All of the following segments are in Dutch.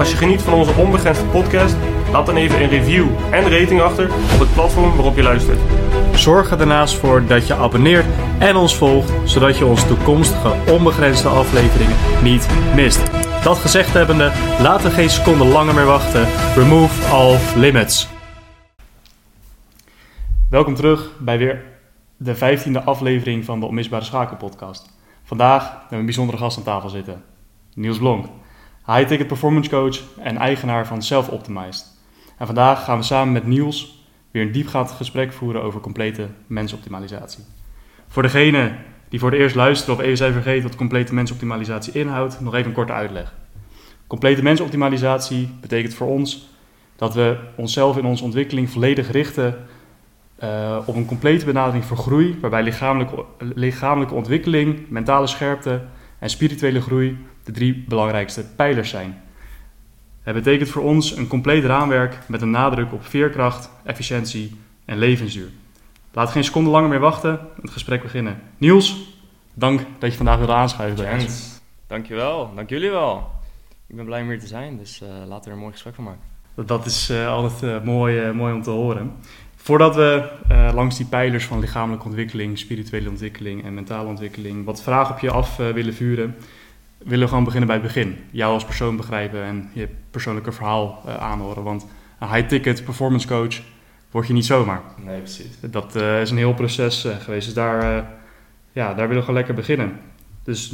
Als je geniet van onze onbegrensde podcast, laat dan even een review en rating achter op het platform waarop je luistert. Zorg er daarnaast voor dat je abonneert en ons volgt, zodat je onze toekomstige onbegrensde afleveringen niet mist. Dat gezegd hebbende, laten we geen seconde langer meer wachten. Remove all limits. Welkom terug bij weer de vijftiende aflevering van de Onmisbare Schakel podcast. Vandaag hebben we een bijzondere gast aan tafel zitten. Niels Blonk. High-ticket performance coach en eigenaar van Self-Optimized. En vandaag gaan we samen met Niels weer een diepgaand gesprek voeren over complete mensoptimalisatie. Voor degene die voor het eerst luisteren of even zijn vergeten wat complete mensoptimalisatie inhoudt, nog even een korte uitleg. Complete mensoptimalisatie betekent voor ons dat we onszelf in onze ontwikkeling volledig richten eh, op een complete benadering voor groei, waarbij lichamelijke, lichamelijke ontwikkeling, mentale scherpte en spirituele groei de drie belangrijkste pijlers zijn. Het betekent voor ons een compleet raamwerk met een nadruk op veerkracht, efficiëntie en levensduur. Laat geen seconde langer meer wachten, het gesprek beginnen. Niels, dank dat je vandaag wilde aanschuiven bij ons. Dankjewel. Dank jullie wel. Ik ben blij om hier te zijn, dus eh, laten we er een mooi gesprek van maken. Dat- is eh, altijd eh, mooi, mooi om te horen. Voordat we langs die pijlers van lichamelijke ontwikkeling, spirituele ontwikkeling en mentale ontwikkeling wat vragen op je af willen vuren, willen we gewoon beginnen bij het begin. Jou als persoon begrijpen en je persoonlijke verhaal eh, aanhoren. Want een high-ticket performance coach word je niet zomaar. Nee, precies. Dat eh, is een heel proces eh, geweest. Dus daar, ja, daar willen we gewoon lekker beginnen. Dus,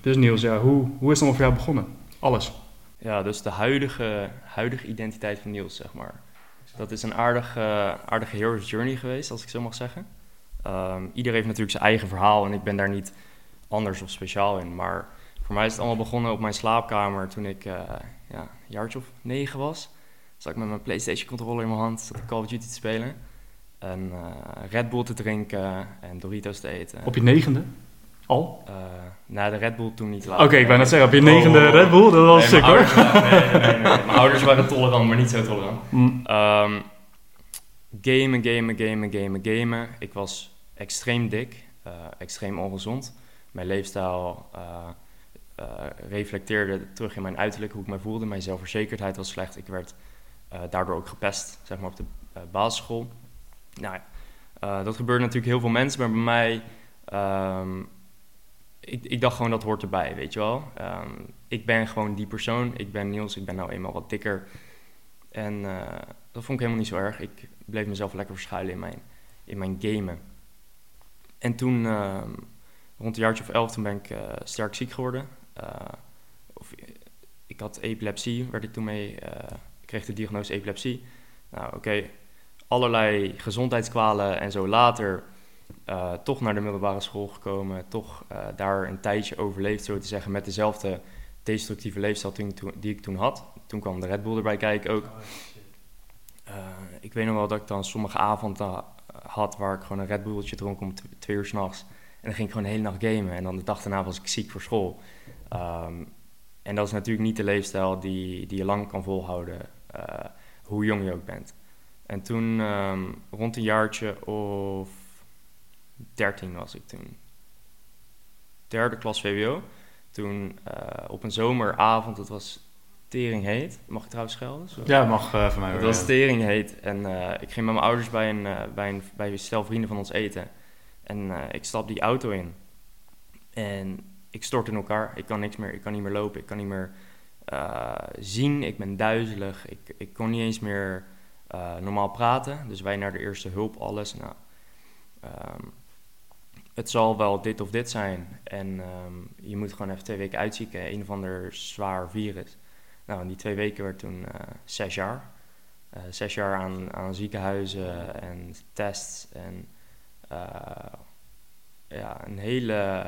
dus Niels, ja, hoe, hoe is het allemaal voor jou begonnen? Alles. Ja, dus de huidige, huidige identiteit van Niels, zeg maar. Dat is een aardige, aardige hero's journey geweest, als ik zo mag zeggen. Ehm ieder heeft natuurlijk zijn eigen verhaal en ik ben daar niet anders of speciaal in. Maar voor mij is het allemaal begonnen op mijn slaapkamer toen ik eh, ja, een jaartje of negen was. Zat ik met mijn PlayStation controller in mijn hand, zat ik Call of Duty te spelen. En eh, Red Bull te drinken en Doritos te eten. Op je negende? Al? Eh, nou, de Red Bull toen niet Oké, later. ik wou net zeggen, op je negende Oh. Red Bull? Dat was Nee, sick mijn hoor. ouders waren- nee, nee, nee, nee. Mijn ouders waren tolerant, maar niet zo tolerant. Mm. Ehm, gamen, gamen, gamen, gamen, gamen. Ik was extreem dik, eh, extreem ongezond. Mijn leefstijl reflecteerde terug in mijn uiterlijk, hoe ik me voelde. Mijn zelfverzekerdheid was slecht. Ik werd eh, daardoor ook gepest, zeg maar, op de eh, basisschool. Nou eh, dat gebeurde natuurlijk heel veel mensen, maar bij mij... ehm, ik, ik dacht gewoon dat hoort erbij, weet je wel. Ehm, ik ben gewoon die persoon. Ik ben Niels, ik ben nou eenmaal wat dikker. En eh, dat vond ik helemaal niet zo erg. Ik bleef mezelf lekker verschuilen in mijn, in mijn gamen. En toen, ehm, rond een jaartje of elf, toen ben ik eh, sterk ziek geworden. Eh, of, eh, ik had epilepsie, werd ik toen mee, eh, ik kreeg de diagnose epilepsie. Nou, oké, allerlei gezondheidskwalen en zo later toch naar de middelbare school gekomen, toch daar een tijdje overleefd, zo te zeggen, met dezelfde destructieve leefstijl die ik toen had. Toen kwam de Red Bull erbij kijken ook. Eh, ik weet nog wel dat ik dan sommige avonden had waar ik gewoon een Red Bulltje dronk om tw- twee uur s'nachts. En dan ging ik gewoon de hele nacht gamen. En dan de dag daarna was ik ziek voor school. Ehm, en dat is natuurlijk niet de leefstijl die, die je lang kan volhouden, eh, hoe jong je ook bent. En toen, ehm, rond een jaartje of 13 was ik toen. Derde klas VWO. Toen eh, op een zomeravond, het was tering heet. Mag ik trouwens schelden? Sorry. Ja, mag eh, van mij Het was tering heet. En ik ging met mijn ouders bij een, bij een, bij een stel vrienden van ons eten. En ik stap die auto in. En ik stort in elkaar. Ik kan niks meer. Ik kan niet meer lopen. Ik kan niet meer eh, zien. Ik ben duizelig. Ik, ik kon niet eens meer eh, normaal praten. Dus wij naar de eerste hulp, alles. Nou, ehm, het zal wel dit of dit zijn. En ehm, je moet gewoon even twee weken uitzieken. Een of ander zwaar virus. Nou, die twee weken werd toen eh, zes jaar. Zes jaar aan, aan ziekenhuizen en tests en ja, een hele,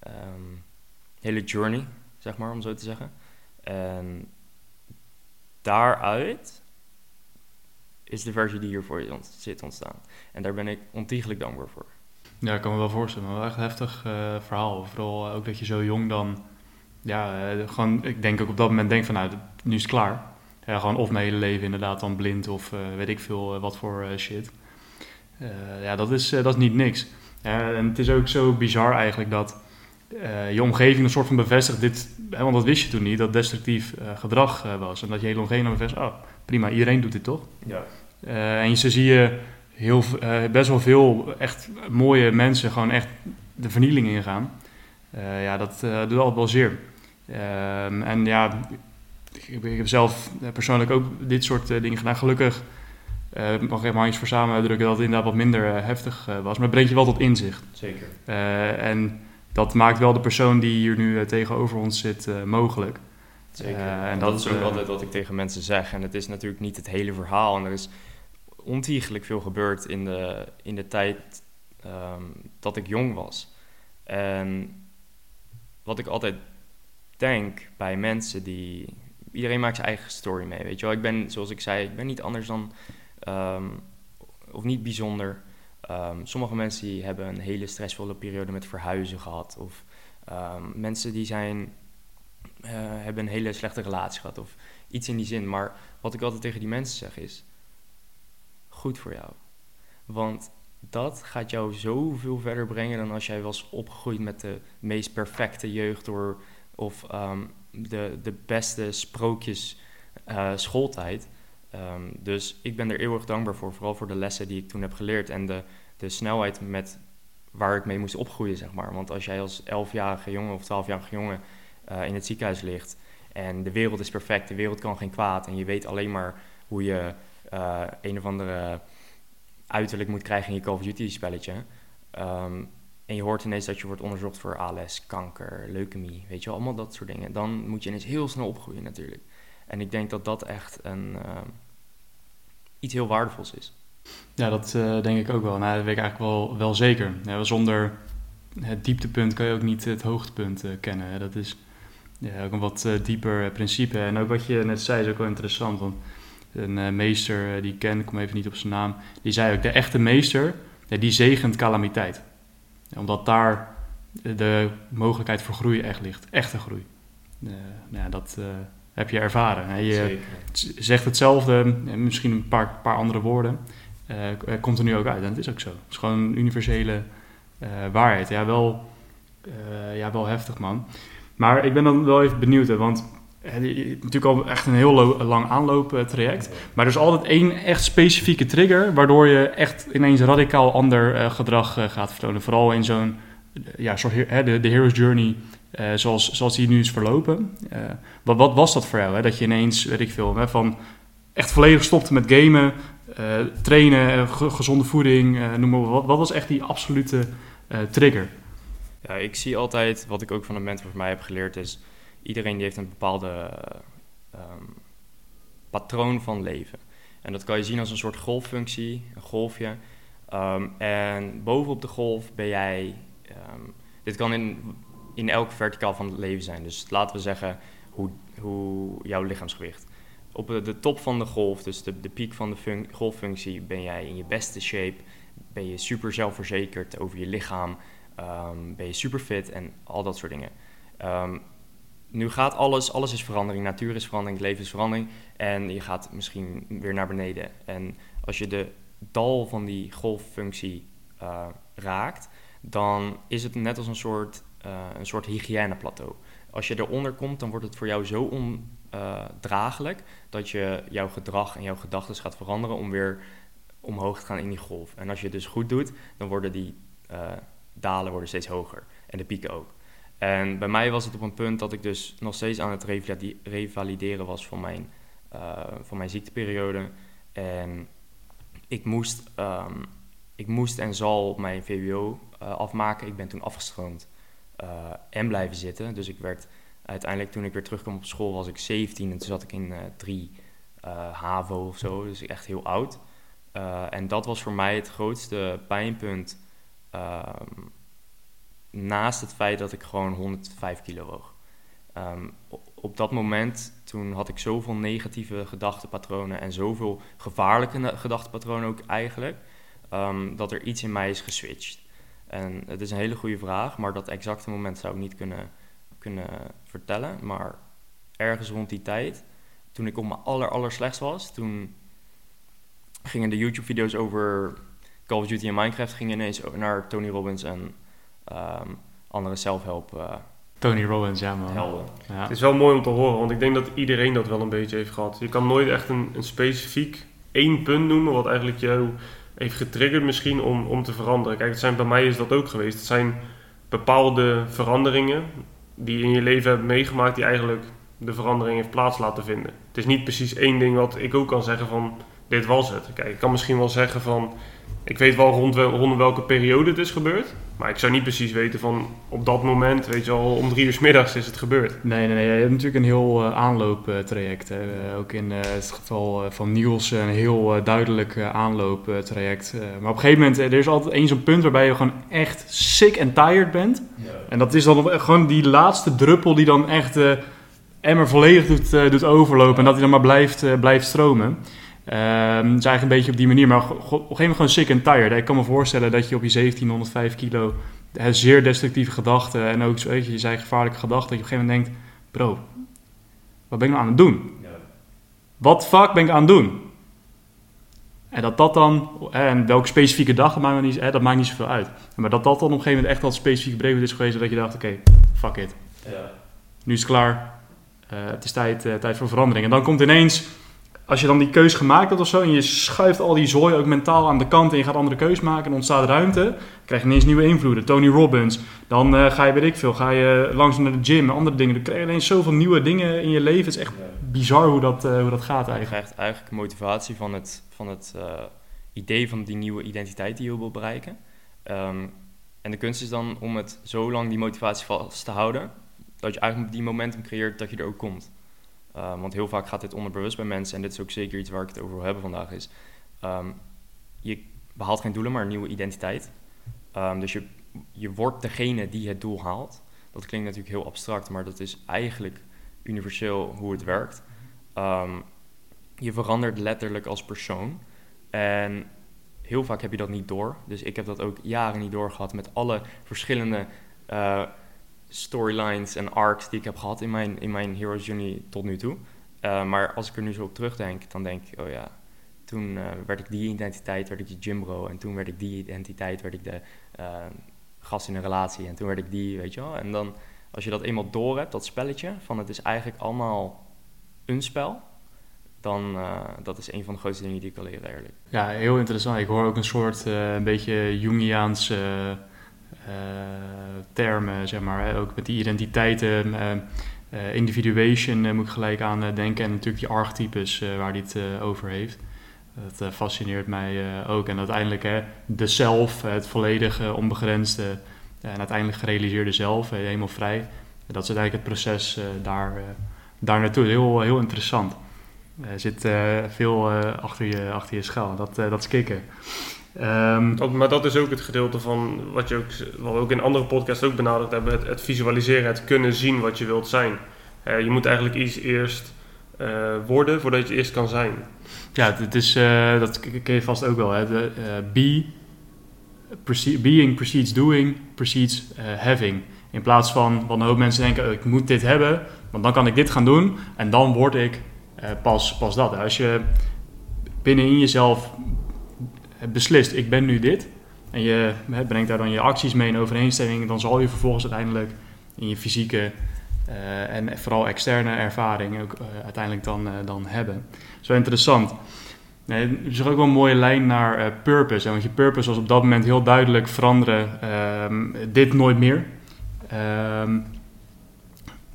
ehm, hele journey, zeg maar, om zo te zeggen. En daaruit is de versie die hier voor je zit ontstaan. En daar ben ik ontiegelijk dankbaar voor. Ja, ik kan me wel voorstellen. Maar echt heftig eh, verhaal. Vooral eh, ook dat je zo jong dan... Ja, eh, gewoon... Ik denk ook op dat moment denk van... Nou, nu is het klaar. Gewoon of mijn hele leven inderdaad dan blind of weet ik veel wat voor shit. Ja, dat is, dat is niet niks. En het is ook zo bizar eigenlijk dat eh, je omgeving een soort van bevestigt dit... Hè, want dat wist je toen niet, dat destructief eh, gedrag eh, was. En dat je hele omgeving dan bevestigt... Oh, prima, iedereen doet dit toch? Ja. En zo zie je heel, best wel veel echt mooie mensen gewoon echt de vernieling ingaan. Ja, dat doet altijd wel zeer. Ehm, en ja, ik, ik heb zelf persoonlijk ook dit soort dingen gedaan. Gelukkig mag ik maar iets voor samen uitdrukken dat het inderdaad wat minder heftig was. Maar het brengt je wel tot inzicht. Zeker. En dat maakt wel de persoon die hier nu eh, tegenover ons zit eh, mogelijk. Zeker. Eh, en dat, dat, is ook altijd wat ik tegen mensen zeg. En het is natuurlijk niet het hele verhaal. En er is ontiegelijk veel gebeurd in de, in de tijd ehm, dat ik jong was. En wat ik altijd denk bij mensen die... Iedereen maakt zijn eigen story mee, weet je wel. Ik ben, zoals ik zei, ik ben niet anders dan... ehm, of niet bijzonder. Ehm, sommige mensen die hebben een hele stressvolle periode met verhuizen gehad. Of ehm, mensen die zijn eh, hebben een hele slechte relatie gehad of iets in die zin. Maar wat ik altijd tegen die mensen zeg is: goed voor jou. Want dat gaat jou zoveel verder brengen dan als jij was opgegroeid met de meest perfecte jeugd door of ehm, de, de beste sprookjes eh, schooltijd. Dus ik ben er eeuwig dankbaar voor, vooral voor de lessen die ik toen heb geleerd en de, de snelheid met waar ik mee moest opgroeien, zeg maar. Want als jij als 11-jarige jongen of 12-jarige jongen eh, in het ziekenhuis ligt en de wereld is perfect, de wereld kan geen kwaad en je weet alleen maar hoe je eh, een of andere uiterlijk moet krijgen in je Call of Duty spelletje. Ehm, en je hoort ineens dat je wordt onderzocht voor ALS, kanker, leukemie, weet je wel, allemaal dat soort dingen. Dan moet je ineens heel snel opgroeien natuurlijk. En ik denk dat dat echt een, ehm, iets heel waardevols is. Ja, dat eh, denk ik ook wel. Nou, dat weet ik eigenlijk wel, wel zeker. Ja, zonder het dieptepunt kan je ook niet het hoogtepunt eh, kennen. hè. Dat is ja, ook een wat eh, dieper principe. En ook wat je net zei is ook wel interessant. Want een meester die ik ken, ik kom even niet op zijn naam, die zei ook, de echte meester, ja, die zegent calamiteit. Omdat daar de mogelijkheid voor groei echt ligt. Echte groei. Nou ja, dat heb je ervaren. hè. Je, zegt hetzelfde, misschien een paar, paar andere woorden. Eh, eh, komt er nu ook uit. En het is ook zo. Het is gewoon een universele eh, waarheid. Ja wel, ja, wel heftig, man. Maar ik ben dan wel even benieuwd, hè, want natuurlijk al echt een heel lang aanlooptraject. Maar er is altijd één echt specifieke trigger, waardoor je echt ineens radicaal ander gedrag gaat vertonen. Vooral in zo'n ja, de, de hero's journey, zoals, zoals die nu is verlopen. Wat, wat was dat voor jou? Hè? Dat je ineens, weet ik veel, hè, van echt volledig stopte met gamen, trainen, eh, ge- gezonde voeding, eh, noem maar. Wat, wat was echt die absolute eh, trigger? Ja, ik zie altijd, wat ik ook van de mentor van mij heb geleerd, is iedereen die heeft een bepaalde ehm, patroon van leven. En dat kan je zien als een soort golffunctie, een golfje. Ehm, en bovenop de golf ben jij, ehm, dit kan in, in elk verticaal van het leven zijn. Dus laten we zeggen hoe, hoe jouw lichaamsgewicht. Op de, top van de golf, dus de, de piek van de fun- golffunctie, ben jij in je beste shape. Ben je super zelfverzekerd over je lichaam. Ehm, ben je super fit en al dat soort dingen. Ehm, nu gaat alles, alles is verandering. Natuur is verandering, leven is verandering. En je gaat misschien weer naar beneden. En als je de dal van die golffunctie eh, raakt, dan is het net als een soort, eh, een soort hygiëneplateau. Als je eronder komt, dan wordt het voor jou zo ondraaglijk dat je jouw gedrag en jouw gedachten gaat veranderen om weer omhoog te gaan in die golf. En als je het dus goed doet, dan worden die eh, dalen worden steeds hoger en de pieken ook. En bij mij was het op een punt dat ik dus nog steeds aan het revalide- revalideren was van mijn, eh, van mijn ziekteperiode. En ik moest, ehm, ik moest en zal mijn VWO afmaken. Ik ben toen afgestroomd en blijven zitten. Dus ik werd uiteindelijk, toen ik weer terugkwam op school, was ik 17 en toen zat ik in eh 3 eh, HAVO of zo. Dus echt heel oud. Eh, en dat was voor mij het grootste pijnpunt. ehm, naast het feit dat ik gewoon 105 kilo woog. Ehm, op dat moment, toen had ik zoveel negatieve gedachtenpatronen en zoveel gevaarlijke gedachtenpatronen ook eigenlijk, ehm, dat er iets in mij is geswitcht. En het is een hele goede vraag, maar dat exacte moment zou ik niet kunnen, kunnen vertellen. Maar ergens rond die tijd, toen ik op mijn aller, aller slechtst was, toen gingen de YouTube-video's over Call of Duty en Minecraft gingen ineens naar Tony Robbins en um, andere zelfhelp uh, Tony Robbins, ja man. Helden. Ja. Het is wel mooi om te horen, want ik denk dat iedereen dat wel een beetje heeft gehad. Je kan nooit echt een, een specifiek één punt noemen wat eigenlijk jou heeft getriggerd misschien om, om te veranderen. Kijk, het zijn, bij mij is dat ook geweest. Het zijn bepaalde veranderingen die je in je leven hebt meegemaakt die eigenlijk de verandering heeft plaats laten vinden. Het is niet precies één ding wat ik ook kan zeggen van dit was het. Kijk, ik kan misschien wel zeggen van ik weet wel rond, rond welke periode het is gebeurd. Maar ik zou niet precies weten van op dat moment, weet je al, om drie uur s middags is het gebeurd. Nee, nee, nee. Je hebt natuurlijk een heel uh, aanlooptraject. Uh, ook in uh, het geval van Niels een heel duidelijk aanlooptraject. maar op een gegeven moment, er is altijd één zo'n punt waarbij je gewoon echt sick and tired bent. Ja. En dat is dan gewoon die laatste druppel die dan echt de emmer volledig doet, doet overlopen. En dat hij dan maar blijft, blijft stromen. Um, eigenlijk een beetje op die manier, maar op een gegeven moment gewoon sick and tired. Ik kan me voorstellen dat je op je 1705 kilo zeer destructieve gedachten en ook, weet je, je zei gevaarlijke gedachten, dat je op een gegeven moment denkt, bro, wat ben ik nou aan het doen? Ja. Wat fuck ben ik aan het doen? En dat dat dan, en welke specifieke dag, dat maakt, niet, dat maakt niet zoveel uit. Maar dat dat dan op een gegeven moment echt al specifiek brevet is geweest, dat je dacht, oké, fuck it. Ja. Nu is het klaar, uh, het is tijd, uh, tijd voor verandering. En dan komt ineens als je dan die keus gemaakt hebt of zo en je schuift al die zooi ook mentaal aan de kant en je gaat andere keus maken en ontstaat ruimte, krijg je ineens nieuwe invloeden. Tony Robbins, dan uh, ga je, weet ik veel, ga je langzaam naar de gym andere dingen. Dan krijg je ineens zoveel nieuwe dingen in je leven. Het is echt bizar hoe dat, uh, hoe dat gaat eigenlijk. Je krijgt eigenlijk motivatie van het, van het uh, idee van die nieuwe identiteit die je wil bereiken. Um, en de kunst is dan om het zo lang die motivatie vast te houden, dat je eigenlijk die momentum creëert dat je er ook komt. Um, want heel vaak gaat dit onderbewust bij mensen, en dit is ook zeker iets waar ik het over wil hebben vandaag, is um, je behaalt geen doelen, maar een nieuwe identiteit. Um, dus je, je wordt degene die het doel haalt. Dat klinkt natuurlijk heel abstract, maar dat is eigenlijk universeel hoe het werkt. je verandert letterlijk als persoon. En heel vaak heb je dat niet door. Dus ik heb dat ook jaren niet doorgehad met alle verschillende uh, storylines en arcs die ik heb gehad in mijn, in mijn Hero's Journey tot nu toe. Uh, maar als ik er nu zo op terugdenk, dan denk ik, oh ja, toen uh, werd ik die identiteit, werd ik de gymbro. En toen werd ik die identiteit, werd ik de uh, gast in een relatie. En toen werd ik die, weet je wel. En dan, als je dat eenmaal door hebt, dat spelletje, van het is eigenlijk allemaal een spel. Dan, dat is een van de grootste dingen die ik kan leren, eerlijk. Ja, heel interessant. Ik hoor ook een soort, een beetje Jungiaans eh, termen, zeg maar. Ook met die identiteiten, eh, eh, individuation moet ik gelijk aan denken. En natuurlijk die archetypes waar hij het over heeft. Dat fascineert mij ook. En uiteindelijk hè, de zelf, het volledige, onbegrensde en uiteindelijk gerealiseerde zelf, helemaal vrij. Dat is eigenlijk het proces daar, daar naartoe. Heel, heel interessant. Er zit veel achter, je, achter je schuil. Dat, dat is kicken. Um, maar dat is ook het gedeelte van wat, je ook, wat we ook in andere podcasts ook benaderd hebben: het, het visualiseren, het kunnen zien wat je wilt zijn. Uh, je moet eigenlijk iets eerst uh, worden voordat je eerst kan zijn. Ja, het is, uh, dat ken je vast ook wel. Hè? De, be, being precedes doing, precedes having. In plaats van, wat een hoop mensen denken: oh, ik moet dit hebben, want dan kan ik dit gaan doen en dan word ik pas, pas dat. Als je binnenin jezelf beslist, ik ben nu dit, en je brengt daar dan je acties mee in overeenstemming, dan zal je vervolgens uiteindelijk in je fysieke uh, en vooral externe ervaring ook uh, uiteindelijk dan, uh, dan hebben. Zo interessant. Er is ook wel een mooie lijn naar purpose. Want je purpose was op dat moment heel duidelijk veranderen. Ehm, dit nooit meer. Um,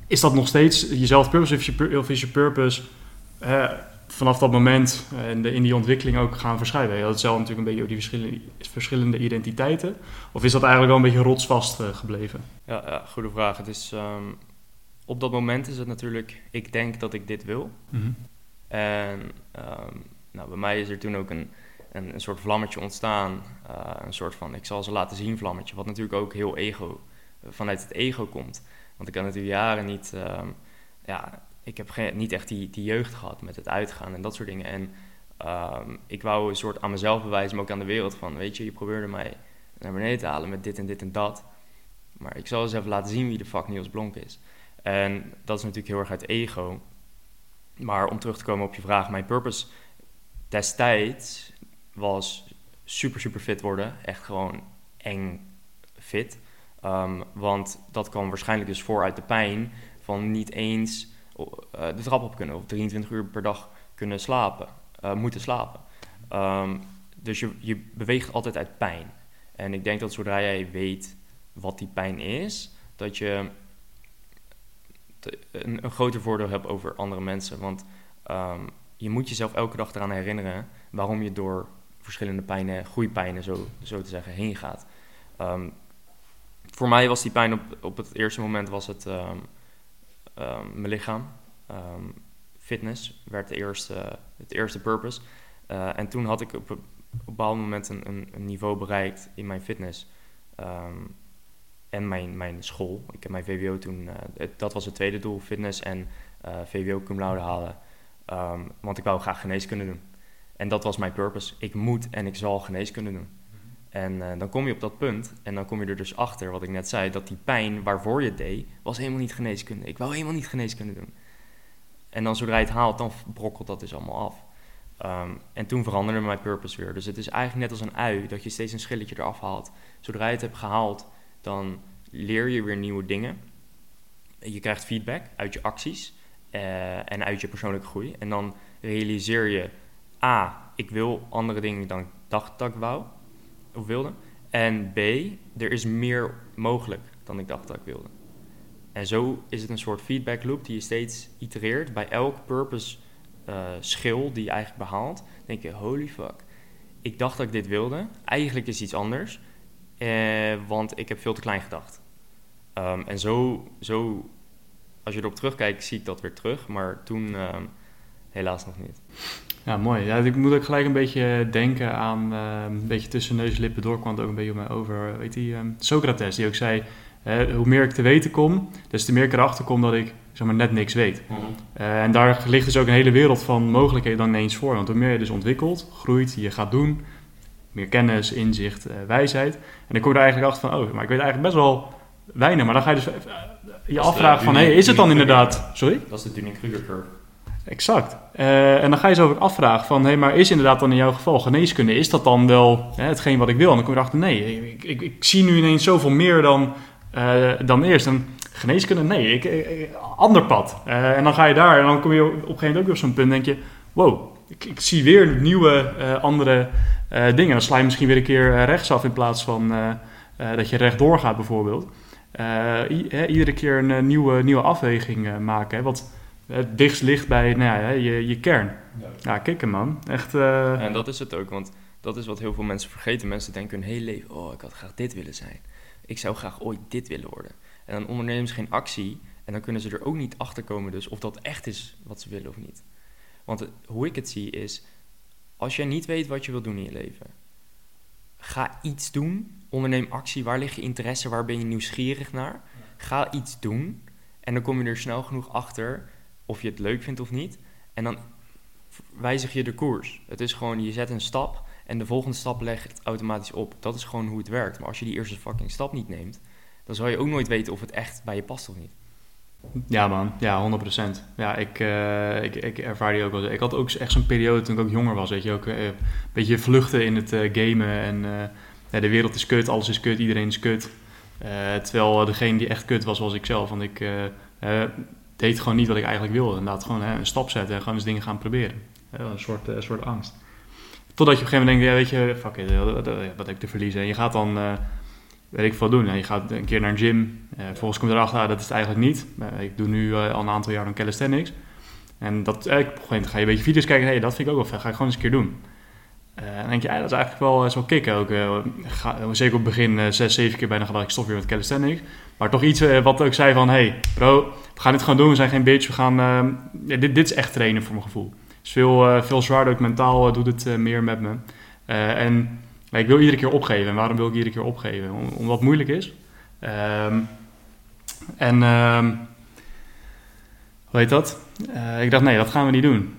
is dat nog steeds jezelf purpose of is je, of is je purpose vanaf dat moment in, de, in, die ontwikkeling ook gaan verschuiven? Dat zelf natuurlijk een beetje over die verschillende, verschillende identiteiten. Of is dat eigenlijk wel een beetje rotsvast uh, gebleven? Ja, ja, goede vraag. Het is, um, op dat moment is het natuurlijk, ik denk dat ik dit wil. Mm -hmm. En um, nou, bij mij is er toen ook een, een, een soort vlammetje ontstaan. Uh, een soort van, ik zal ze laten zien vlammetje. Wat natuurlijk ook heel ego, vanuit het ego komt. Want ik had natuurlijk jaren niet... Um, ja, ik heb geen, niet echt die, die jeugd gehad met het uitgaan en dat soort dingen. En ehm, ik wou een soort aan mezelf bewijzen, maar ook aan de wereld van, weet je, je probeerde mij naar beneden te halen met dit en dit en dat. Maar ik zal eens even laten zien wie de fuck Niels Blonk is. En dat is natuurlijk heel erg uit ego. Maar om terug te komen op je vraag, mijn purpose destijds was super, super fit worden. Echt gewoon eng fit. Ehm, want dat kwam waarschijnlijk dus voor uit de pijn van niet eens de trap op kunnen of 23 uur per dag kunnen slapen, uh, moeten slapen. Um, dus je, je beweegt altijd uit pijn. En ik denk dat zodra jij weet wat die pijn is, dat je een, een groter voordeel hebt over andere mensen. Want um, je moet jezelf elke dag eraan herinneren waarom je door verschillende pijnen, groeipijnen zo, zo te zeggen, heen gaat. Um, voor mij was die pijn op, op het eerste moment was het mijn lichaam. fitness werd de eerste, het eerste purpose. Uh, en toen had ik op, op een bepaald moment een, een, niveau bereikt in mijn fitness. en mijn, mijn school. Ik heb mijn VWO toen, het, dat was het tweede doel, fitness en uh, VWO cum laude halen. Want ik wou graag geneeskunde doen. En dat was mijn purpose. Ik moet en ik zal geneeskunde doen. En uh, dan kom je op dat punt en dan kom je er dus achter, wat ik net zei, dat die pijn waarvoor je het deed, was helemaal niet geneeskunde. Ik wou helemaal niet geneeskunde doen. En dan zodra je het haalt, dan brokkelt dat dus allemaal af. Um, en toen veranderde mijn purpose weer. Dus het is eigenlijk net als een ui, dat je steeds een schilletje eraf haalt. Zodra je het hebt gehaald, dan leer je weer nieuwe dingen. Je krijgt feedback uit je acties uh, en uit je persoonlijke groei. En dan realiseer je, A, ik wil andere dingen dan ik dacht dat ik wou of wilde. En B, er is meer mogelijk dan ik dacht dat ik wilde. En zo is het een soort feedback loop die je steeds itereert. Bij elk purpose uh, schil die je eigenlijk behaalt, denk je, holy fuck. Ik dacht dat ik dit wilde. Eigenlijk is het iets anders. Uh, want ik heb veel te klein gedacht. Um, en zo, zo, als je erop terugkijkt, zie ik dat weer terug. Maar toen um, helaas nog niet. Ja, mooi. Ja, ik moet ook gelijk een beetje denken aan, uh, een beetje tussen neus en lippen door kwam het ook een beetje op mij over, weet je, um, Socrates, die ook zei, uh, hoe meer ik te weten kom, des te meer ik erachter kom dat ik zeg maar, net niks weet. Mm -hmm. uh, en daar ligt dus ook een hele wereld van mogelijkheden dan ineens voor. Want hoe meer je dus ontwikkelt, groeit, je gaat doen, meer kennis, inzicht, wijsheid. En dan kom je er eigenlijk achter van, oh, maar ik weet eigenlijk best wel weinig. Maar dan ga je dus je afvragen van, hé, hey, is het dan inderdaad... Sorry? Dat is de Dunning-Kruger curve. Exact. Uh, en dan ga je zo ook afvragen van, hé, hey, maar is inderdaad dan in jouw geval geneeskunde, is dat dan wel hè, hetgeen wat ik wil? En dan kom je erachter, nee, ik, ik, ik zie nu ineens zoveel meer dan, uh, dan eerst. En geneeskunde, nee, ik, ander pad. Uh, en dan ga je daar en dan kom je op een gegeven moment ook weer op zo'n punt, denk je, wow, ik, ik zie weer nieuwe, andere dingen. Dan sla je misschien weer een keer rechtsaf in plaats van dat je rechtdoor gaat bijvoorbeeld. iedere keer een nieuwe, nieuwe afweging maken, hè, wat het dichtst ligt bij nou ja, je, je kern. Ja, ja kicken man. Echt, uh... En dat is het ook, want dat is wat heel veel mensen vergeten. Mensen denken hun hele leven, oh, ik had graag dit willen zijn. Ik zou graag ooit dit willen worden. En dan ondernemen ze geen actie en dan kunnen ze er ook niet achter komen dus of dat echt is wat ze willen of niet. Want het, hoe ik het zie is, als jij niet weet wat je wil doen in je leven, ga iets doen, onderneem actie, waar ligt je interesse, waar ben je nieuwsgierig naar? Ga iets doen en dan kom je er snel genoeg achter of je het leuk vindt of niet. En dan wijzig je de koers. Het is gewoon, je zet een stap en de volgende stap legt automatisch op. Dat is gewoon hoe het werkt. Maar als je die eerste fucking stap niet neemt, dan zal je ook nooit weten of het echt bij je past of niet. Ja man, ja, 100%. Ja, ik, uh, ik, ik ervaar die ook wel. Ik had ook echt zo'n periode toen ik ook jonger was, weet je, ook uh, een beetje vluchten in het uh, gamen en ja, de wereld is kut, alles is kut, iedereen is kut. terwijl degene die echt kut was, was ik zelf, want ik deed gewoon niet wat ik eigenlijk wilde. Inderdaad, gewoon hè, een stap zetten en gewoon eens dingen gaan proberen. een, soort, een soort angst. Totdat je op een gegeven moment denkt, ja, weet je, fuck it, wat heb ik te verliezen? En je gaat dan, uh, weet ik veel doen. En je gaat een keer naar een gym. Uh, vervolgens kom je erachter, ah, dat is het eigenlijk niet. Uh, ik doe nu al een aantal jaar aan calisthenics. En dat, op een gegeven moment ga je een beetje video's kijken. hey, dat vind ik ook wel vet. Ga ik gewoon eens een keer doen. en dan denk je, dat is eigenlijk wel zo kicken ook. Ga, zeker op het begin, zes, zeven keer bijna gedacht, ik stop weer met calisthenics. Maar toch iets wat ook zei van, hey bro, we gaan dit gewoon doen, we zijn geen bitch, we gaan, uh, ja, dit, dit is echt trainen voor mijn gevoel. Het is veel, uh, veel zwaarder, ook mentaal doet het meer met me. en ik wil iedere keer opgeven. En waarom wil ik iedere keer opgeven? Om, omdat het moeilijk is. Um, en wat hoe heet dat? Eh, ik dacht, nee, dat gaan we niet doen.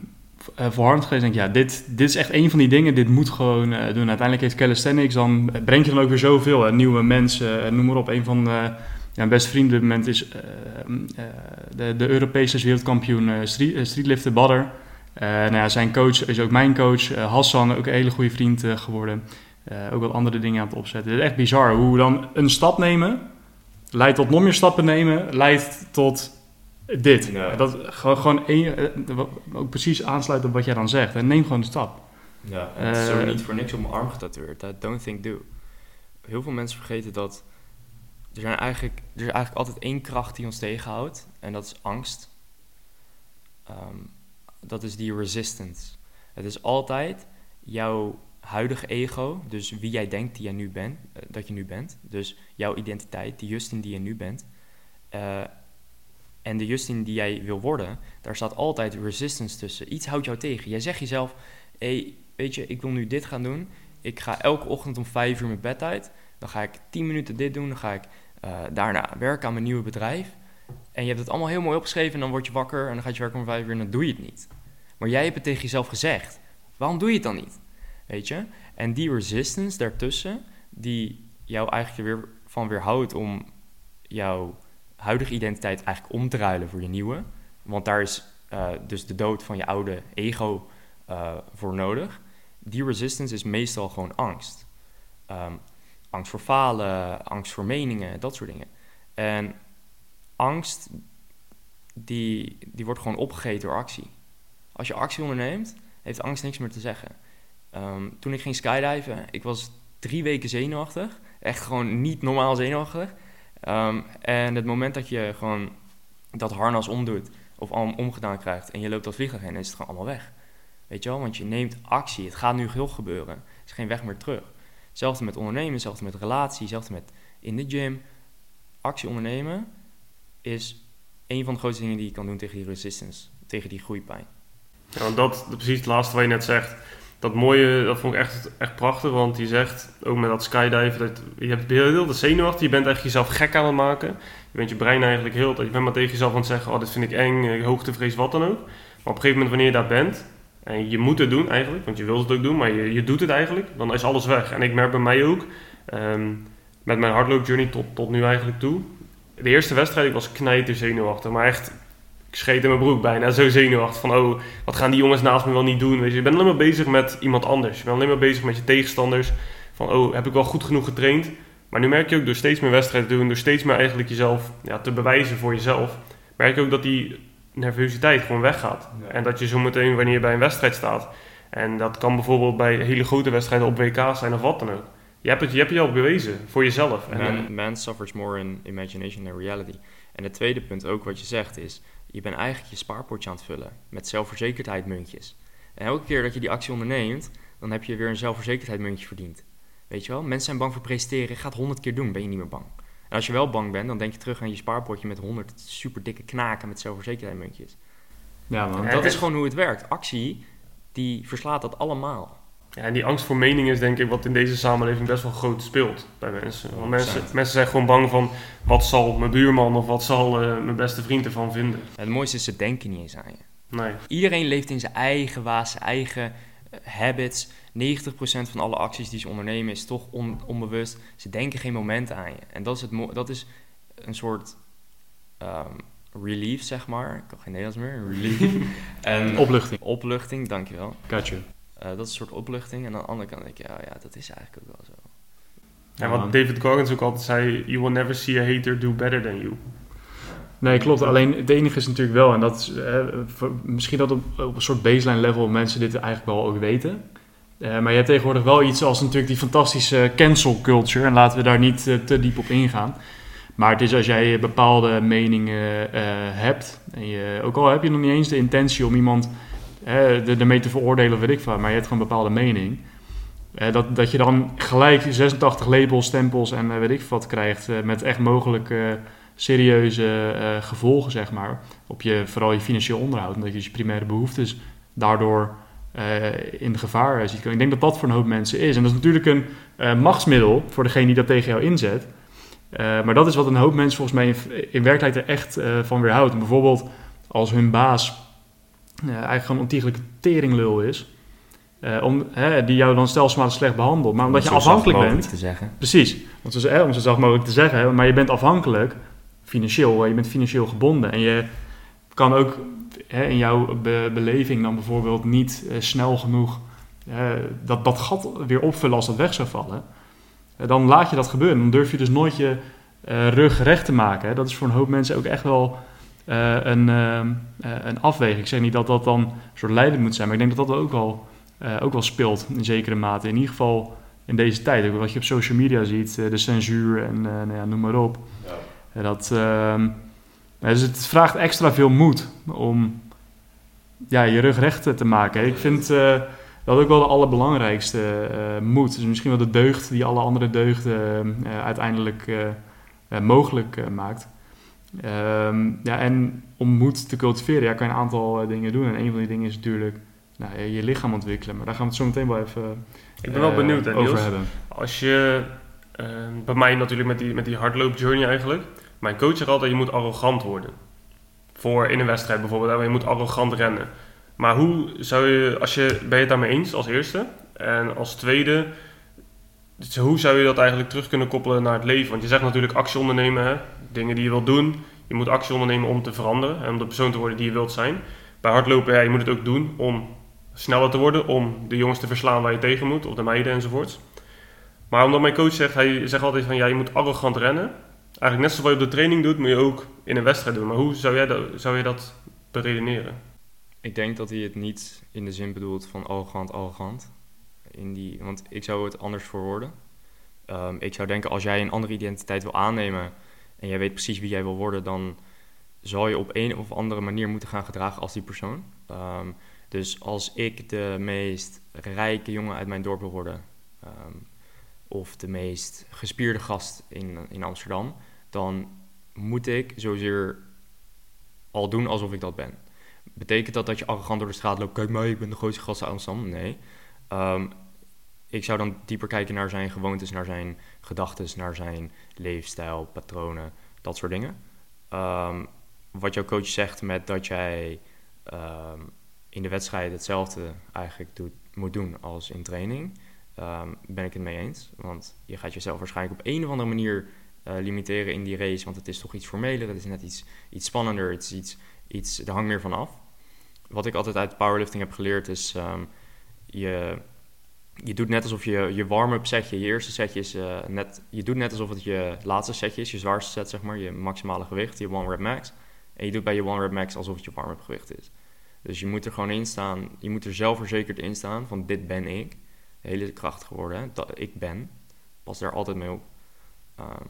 Uh, voor Harmsgeest denk ik, ja, dit, dit is echt een van die dingen, dit moet gewoon doen. Uiteindelijk heeft calisthenics, dan breng je dan ook weer zoveel. Nieuwe mensen, noem maar op. Een van ja, mijn beste vrienden op dit moment is de, de Europese wereldkampioen streetlifter Badder. nou ja, zijn coach is ook mijn coach. Hassan, ook een hele goede vriend geworden. ook wat andere dingen aan het opzetten. Het is echt bizar hoe we dan een stap nemen, leidt tot nog meer stappen nemen, leidt tot dit. Dat, gewoon, gewoon één, eh, ook precies aansluit op wat jij dan zegt. En neem gewoon de stap. Ja, het is uh, niet voor niks op mijn arm getatoeëerd. I don't think do. Heel veel mensen vergeten dat er, zijn eigenlijk, er is eigenlijk altijd één kracht die ons tegenhoudt. En dat is angst. Um, dat is die resistance. Het is altijd jouw huidige ego, dus wie jij denkt die jij nu bent, uh, dat je nu bent. Dus jouw identiteit, die Justin die je nu bent. Uh, en de Justin die jij wil worden, daar staat altijd resistance tussen. Iets houdt jou tegen. Jij zegt jezelf, hey, weet je, ik wil nu dit gaan doen. Ik ga elke ochtend om vijf uur mijn bed uit. Dan ga ik tien minuten dit doen. Dan ga ik uh, daarna werken aan mijn nieuwe bedrijf. En je hebt het allemaal heel mooi opgeschreven en dan word je wakker en dan ga je werken om vijf uur en dan doe je het niet. Maar jij hebt het tegen jezelf gezegd. Waarom doe je het dan niet? Weet je? En die resistance daartussen, die jou eigenlijk weer van weerhoudt om jouw huidige identiteit eigenlijk om te ruilen voor je nieuwe. Want daar is uh, dus de dood van je oude ego uh, voor nodig. Die resistance is meestal gewoon angst. Um, angst voor falen, angst voor meningen, dat soort dingen. En angst, die, die wordt gewoon opgegeten door actie. Als je actie onderneemt, heeft angst niks meer te zeggen. Um, toen ik ging skydiven, ik was drie weken zenuwachtig. Echt gewoon niet normaal zenuwachtig. Um, en het moment dat je gewoon dat harnas omdoet of om, omgedaan krijgt en je loopt dat vliegtuig heen, is het gewoon allemaal weg. Weet je wel, want je neemt actie. Het gaat nu heel gebeuren. Er is geen weg meer terug. Hetzelfde met ondernemen, hetzelfde met relatie, hetzelfde met in de gym. Actie ondernemen is een van de grootste dingen die je kan doen tegen die resistance, tegen die groeipijn. Ja, dat precies het laatste wat je net zegt dat mooie, dat vond ik echt, echt prachtig. Want je zegt, ook met dat skydiven, dat je hebt heel de zenuwachtig. Je bent eigenlijk jezelf gek aan het maken. Je bent je brein eigenlijk heel... Je bent maar tegen jezelf aan het zeggen, oh dit vind ik eng, hoogtevrees, wat dan ook. Maar op een gegeven moment wanneer je daar bent... En je moet het doen eigenlijk, want je wilt het ook doen, maar je, je doet het eigenlijk. Dan is alles weg. En ik merk bij mij ook, um, met mijn hardloopjourney tot, tot nu eigenlijk toe. De eerste wedstrijd, ik was knijter zenuwachtig. Maar echt ik scheet in mijn broek bijna, zo zenuwachtig van, oh, wat gaan die jongens naast me wel niet doen? Weet je, je bent alleen maar bezig met iemand anders. Je bent alleen maar bezig met je tegenstanders. Van, oh, heb ik wel goed genoeg getraind? Maar nu merk je ook door steeds meer wedstrijden te doen, door steeds meer eigenlijk jezelf ja, te bewijzen voor jezelf, merk je ook dat die nervositeit gewoon weggaat. En dat je zo meteen, wanneer je bij een wedstrijd staat, en dat kan bijvoorbeeld bij hele grote wedstrijden op WK zijn of wat dan ook. Je hebt het je, hebt je al bewezen voor jezelf. Man, man suffers more in imagination than reality. En het tweede punt ook wat je zegt is, je bent eigenlijk je spaarpotje aan het vullen met zelfverzekerdheid muntjes. En elke keer dat je die actie onderneemt, dan heb je weer een zelfverzekerdheid muntje verdiend. Weet je wel? Mensen zijn bang voor presteren. Ga het honderd keer doen, ben je niet meer bang. En als je wel bang bent, dan denk je terug aan je spaarpotje met honderd super dikke knaken met zelfverzekerdheid muntjes. Ja, man. Dat is gewoon hoe het werkt. Actie, die verslaat dat allemaal. Ja, en die angst voor mening is denk ik wat in deze samenleving best wel groot speelt bij mensen. Want mensen, mensen zijn gewoon bang van wat zal mijn buurman of wat zal uh, mijn beste vriend ervan vinden. het mooiste is, ze denken niet eens aan je. Nee. Iedereen leeft in zijn eigen waas, zijn eigen uh, habits. 90% van alle acties die ze ondernemen is toch on, onbewust. Ze denken geen moment aan je. En dat is, het dat is een soort um, relief, zeg maar. Ik kan geen Nederlands meer. Relief. en, opluchting. Opluchting, dankjewel. Gotcha. Uh, dat is een soort opluchting. En aan de andere kant denk ik, ja, ja, dat is eigenlijk ook wel zo. En wat David Goggins ook altijd zei, you will never see a hater do better than you. Nee, klopt. Alleen het enige is natuurlijk wel, en dat is eh, misschien dat op, op, een soort baseline level mensen dit eigenlijk wel ook weten. Uh, maar je hebt tegenwoordig wel iets als natuurlijk die fantastische cancel culture. En laten we daar niet uh, te diep op ingaan. Maar het is als jij bepaalde meningen hebt, en je, ook al heb je nog niet eens de intentie om iemand ermee te veroordelen, weet ik van, maar je hebt gewoon een bepaalde mening. Dat, dat je dan gelijk 86 labels, stempels en weet ik wat krijgt met echt mogelijk serieuze gevolgen, zeg maar, op je, vooral je financieel onderhoud. Omdat je je primaire behoeftes daardoor in de gevaar ziet. Ik denk dat dat voor een hoop mensen is. En dat is natuurlijk een machtsmiddel voor degene die dat tegen jou inzet. maar dat is wat een hoop mensen volgens mij in, in werkelijkheid er echt van weerhoudt. Bijvoorbeeld als hun baas eh, eigenlijk gewoon een ontiegelijke teringlul is, eh, om, hè, die jou dan stelselmatig slecht behandelt, maar omdat je Om zo afhankelijk bent, te zeggen. Precies, want zo, hè, om zo zacht mogelijk te zeggen, maar je bent afhankelijk financieel, je bent financieel gebonden en je kan ook hè, in jouw be- beleving dan bijvoorbeeld niet eh, snel genoeg dat, dat gat weer opvullen als dat weg zou vallen. Dan laat je dat gebeuren, dan durf je dus nooit je eh, rug recht te maken. Hè. Dat is voor een hoop mensen ook echt wel eh, een, een afweging. Ik zeg niet dat dat dan een soort leidend moet zijn, maar ik denk dat dat ook wel, ook wel speelt in zekere mate. In ieder geval in deze tijd. Ook wat je op social media ziet, de censuur en nou ja, noem maar op. Ja, dat, ehm, dus het vraagt extra veel moed om ja, je rug recht te maken. Ik vind eh, dat ook wel de allerbelangrijkste eh moed. Dus misschien wel de deugd die alle andere deugden eh, uiteindelijk mogelijk maakt. Ehm, ja, en om moed te cultiveren, ja, kan je een aantal dingen doen. En een van die dingen is natuurlijk nou, je, je lichaam ontwikkelen. Maar daar gaan we het zo meteen wel even Ik ben wel benieuwd, hè, over Niels. hebben. Als je, bij mij natuurlijk met die, met die hardloopjourney eigenlijk. Mijn coach zegt altijd, je moet arrogant worden. Voor in een wedstrijd bijvoorbeeld, je moet arrogant rennen. Maar hoe zou je, als je, ben je het daarmee eens als eerste? En als tweede, dus hoe zou je dat eigenlijk terug kunnen koppelen naar het leven? Want je zegt natuurlijk actie ondernemen, hè? dingen die je wilt doen. Je moet actie ondernemen om te veranderen en om de persoon te worden die je wilt zijn. Bij hardlopen, ja, je moet het ook doen om sneller te worden, om de jongens te verslaan waar je tegen moet, of de meiden enzovoorts. Maar omdat mijn coach zegt, hij zegt altijd van ja, je moet arrogant rennen. Eigenlijk net zoals wat je op de training doet, moet je ook in een wedstrijd doen. Maar hoe zou, jij dat, zou je dat? Ik denk dat hij het niet in de zin bedoelt van arrogant, arrogant. In die, want ik zou het anders verwoorden. Ehm ik zou denken, als jij een andere identiteit wil aannemen en jij weet precies wie jij wil worden, dan zal je op een of andere manier moeten gaan gedragen als die persoon. Ehm, dus als ik de meest rijke jongen uit mijn dorp wil worden, ehm, of de meest gespierde gast in, in Amsterdam, dan moet ik zozeer al doen alsof ik dat ben. Betekent dat dat je arrogant door de straat loopt? Kijk mij, ik ben de grootste gast uit Amsterdam. Nee. Ehm, ik zou dan dieper kijken naar zijn gewoontes, naar zijn gedachten, naar zijn leefstijl, patronen, dat soort dingen. Ehm, wat jouw coach zegt met dat jij ehm, in de wedstrijd hetzelfde eigenlijk doet, moet doen als in training, ben ik het mee eens. Want je gaat jezelf waarschijnlijk op een of andere manier limiteren in die race, want het is toch iets formeler, het is net iets, iets spannender, het is iets, iets, er hangt meer van af. Wat ik altijd uit powerlifting heb geleerd is, ehm, je, je doet net alsof je je warm-up setje, je eerste setje is eh, net, je doet net alsof het je laatste setje is, je zwaarste set zeg maar, je maximale gewicht, je one rep max. En je doet bij je one rep max alsof het je warm-up gewicht is. Dus je moet er gewoon in staan, je moet er zelfverzekerd in staan van dit ben ik. Hele krachtig geworden? Dat, ik ben. Pas daar altijd mee op. Ehm,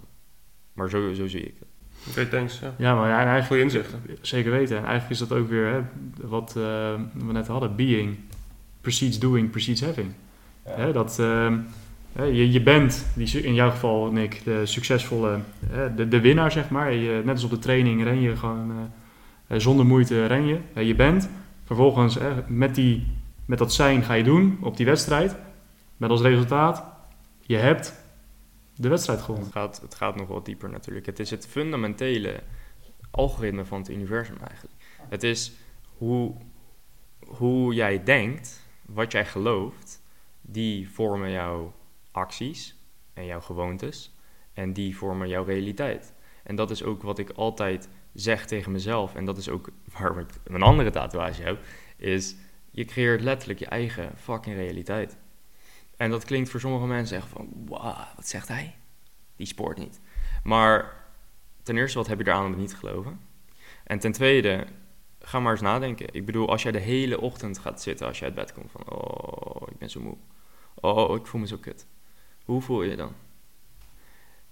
maar zo, zo zie ik het. Oké, thanks. Ja. Ja, maar ja, en eigenlijk Goeie inzichten. Zeker weten. En eigenlijk is dat ook weer hè, wat eh, we net hadden. Being precedes doing, precedes having. Hè, dat, ehm, hè, je, je bent, die, in jouw geval Nick, de succesvolle, hè, de, de winnaar zeg maar. Je, net als op de training ren je gewoon eh, eh, zonder moeite ren je. Hè, je bent. Vervolgens hè, met, die, met dat zijn ga je doen op die wedstrijd. Met als resultaat, je hebt de wedstrijd gewonnen. Het gaat, het gaat nog wat dieper natuurlijk. Het is het fundamentele algoritme van het universum eigenlijk. Het is hoe, hoe jij denkt, wat jij gelooft, die vormen jouw acties en jouw gewoontes. En die vormen jouw realiteit. En dat is ook wat ik altijd zeg tegen mezelf. En dat is ook waarom ik een andere tatoeage heb. Is je creëert letterlijk je eigen fucking realiteit. En dat klinkt voor sommige mensen echt van, wow, wat zegt hij? Die spoort niet. Maar ten eerste, wat heb je eraan om het niet te geloven? En ten tweede, ga maar eens nadenken. Ik bedoel, als jij de hele ochtend gaat zitten als je uit bed komt van, oh, ik ben zo moe. Oh, ik voel me zo kut. Hoe voel je je dan?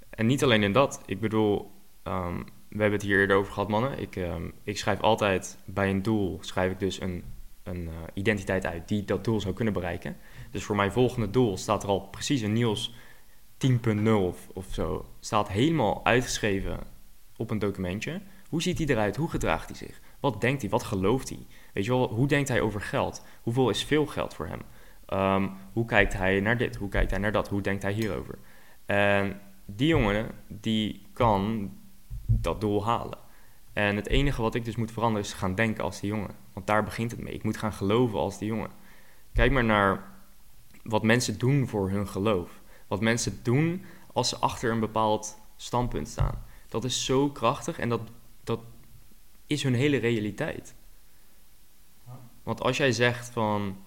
En niet alleen in dat. Ik bedoel, ehm, we hebben het hier eerder over gehad, mannen. Ik, ehm, ik schrijf altijd bij een doel, schrijf ik dus een, een eh, identiteit uit die dat doel zou kunnen bereiken. Dus voor mijn volgende doel staat er al precies een Niels 10.0 of, of zo. Staat helemaal uitgeschreven op een documentje. Hoe ziet hij eruit? Hoe gedraagt hij zich? Wat denkt hij? Wat gelooft hij? Weet je wel, hoe denkt hij over geld? Hoeveel is veel geld voor hem? Ehm, hoe kijkt hij naar dit? Hoe kijkt hij naar dat? Hoe denkt hij hierover? En die jongen, die kan dat doel halen. En het enige wat ik dus moet veranderen is gaan denken als die jongen. Want daar begint het mee. Ik moet gaan geloven als die jongen. Kijk maar naar wat mensen doen voor hun geloof. Wat mensen doen als ze achter een bepaald standpunt staan. Dat is zo krachtig en dat, dat is hun hele realiteit. Want als jij zegt van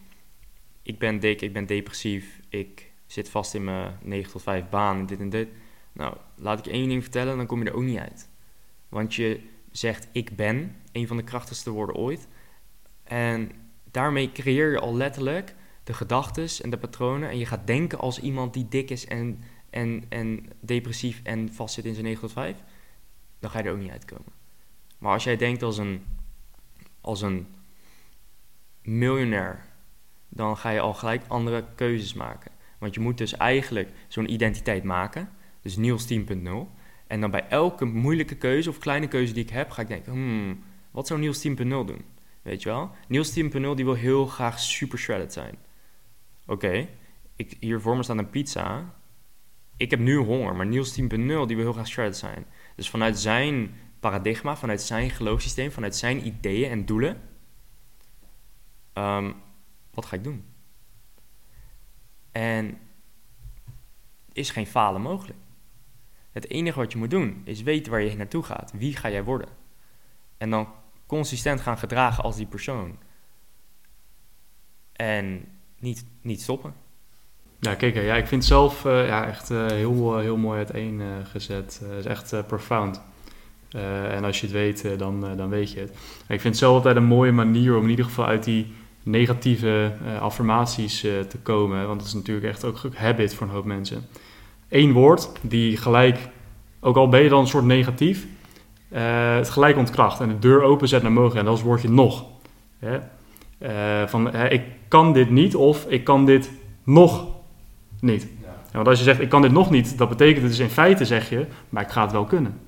ik ben dik, ik ben depressief, ik zit vast in mijn 9 tot 5 baan en dit en dit. Nou, laat ik één ding vertellen, dan kom je er ook niet uit. Want je zegt ik ben, een van de krachtigste woorden ooit. En daarmee creëer je al letterlijk de gedachten en de patronen. En je gaat denken als iemand die dik is en, en, en depressief en vastzit in zijn 9 tot 5. Dan ga je er ook niet uitkomen. Maar als jij denkt als een, als een miljonair, dan ga je al gelijk andere keuzes maken. Want je moet dus eigenlijk zo'n identiteit maken. Dus Niels 10.0. En dan bij elke moeilijke keuze of kleine keuze die ik heb, ga ik denken, hmm, wat zou Niels 10.0 doen? Weet je wel? Niels 10.0 die wil heel graag super shredded zijn. Oké, hier voor me staat een pizza. Ik heb nu honger, maar Niels 10.0 die wil heel graag shredded zijn. Dus vanuit zijn paradigma, vanuit zijn geloofssysteem, vanuit zijn ideeën en doelen, um, wat ga ik doen? En is geen falen mogelijk. Het enige wat je moet doen is weten waar je naartoe gaat. Wie ga jij worden? En dan consistent gaan gedragen als die persoon. En niet, niet stoppen. Ja, kijk, ja, ik vind zelf uh, ja, echt uh, heel, uh, heel mooi uiteengezet. Het is echt profound. en als je het weet, dan, dan weet je het. ik vind het zelf altijd een mooie manier om in ieder geval uit die negatieve affirmaties te komen. Want dat is natuurlijk echt ook een habit voor een hoop mensen. Eén woord die gelijk, ook al ben je dan een soort negatief, het gelijk ontkracht en de deur openzet naar mogen. En dat is woordje nog. van ik kan dit niet of ik kan dit nog niet. Ja. Want als je zegt ik kan dit nog niet, dat betekent dus in feite zeg je, maar ik ga het wel kunnen.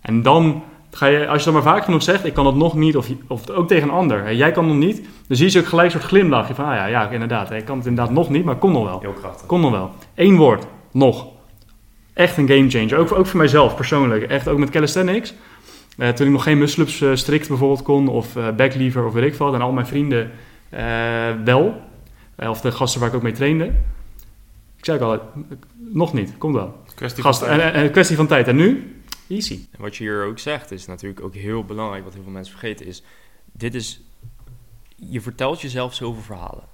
En dan ga je, als je dan maar vaak genoeg zegt, ik kan het nog niet, of, of ook tegen een ander, jij kan nog niet, dan zie je ook gelijk een soort glimlachje van, ah ja, ja, inderdaad, ik kan het inderdaad nog niet, maar kon nog wel. Heel krachtig. Kon nog wel. Eén woord, nog. Echt een game changer. Ook, ook voor mijzelf persoonlijk. Echt ook met calisthenics. Uh, toen ik nog geen muscle-ups uh, strikt bijvoorbeeld kon, of uh, backlever of weet ik wat, en al mijn vrienden wel. of de gasten waar ik ook mee trainde. Ik zei al, nog niet, komt wel. Kwestie Gast, van tijd. en, en, kwestie van tijd. En nu? Easy. En wat je hier ook zegt is natuurlijk ook heel belangrijk, wat heel veel mensen vergeten is, dit is, je vertelt jezelf zoveel verhalen.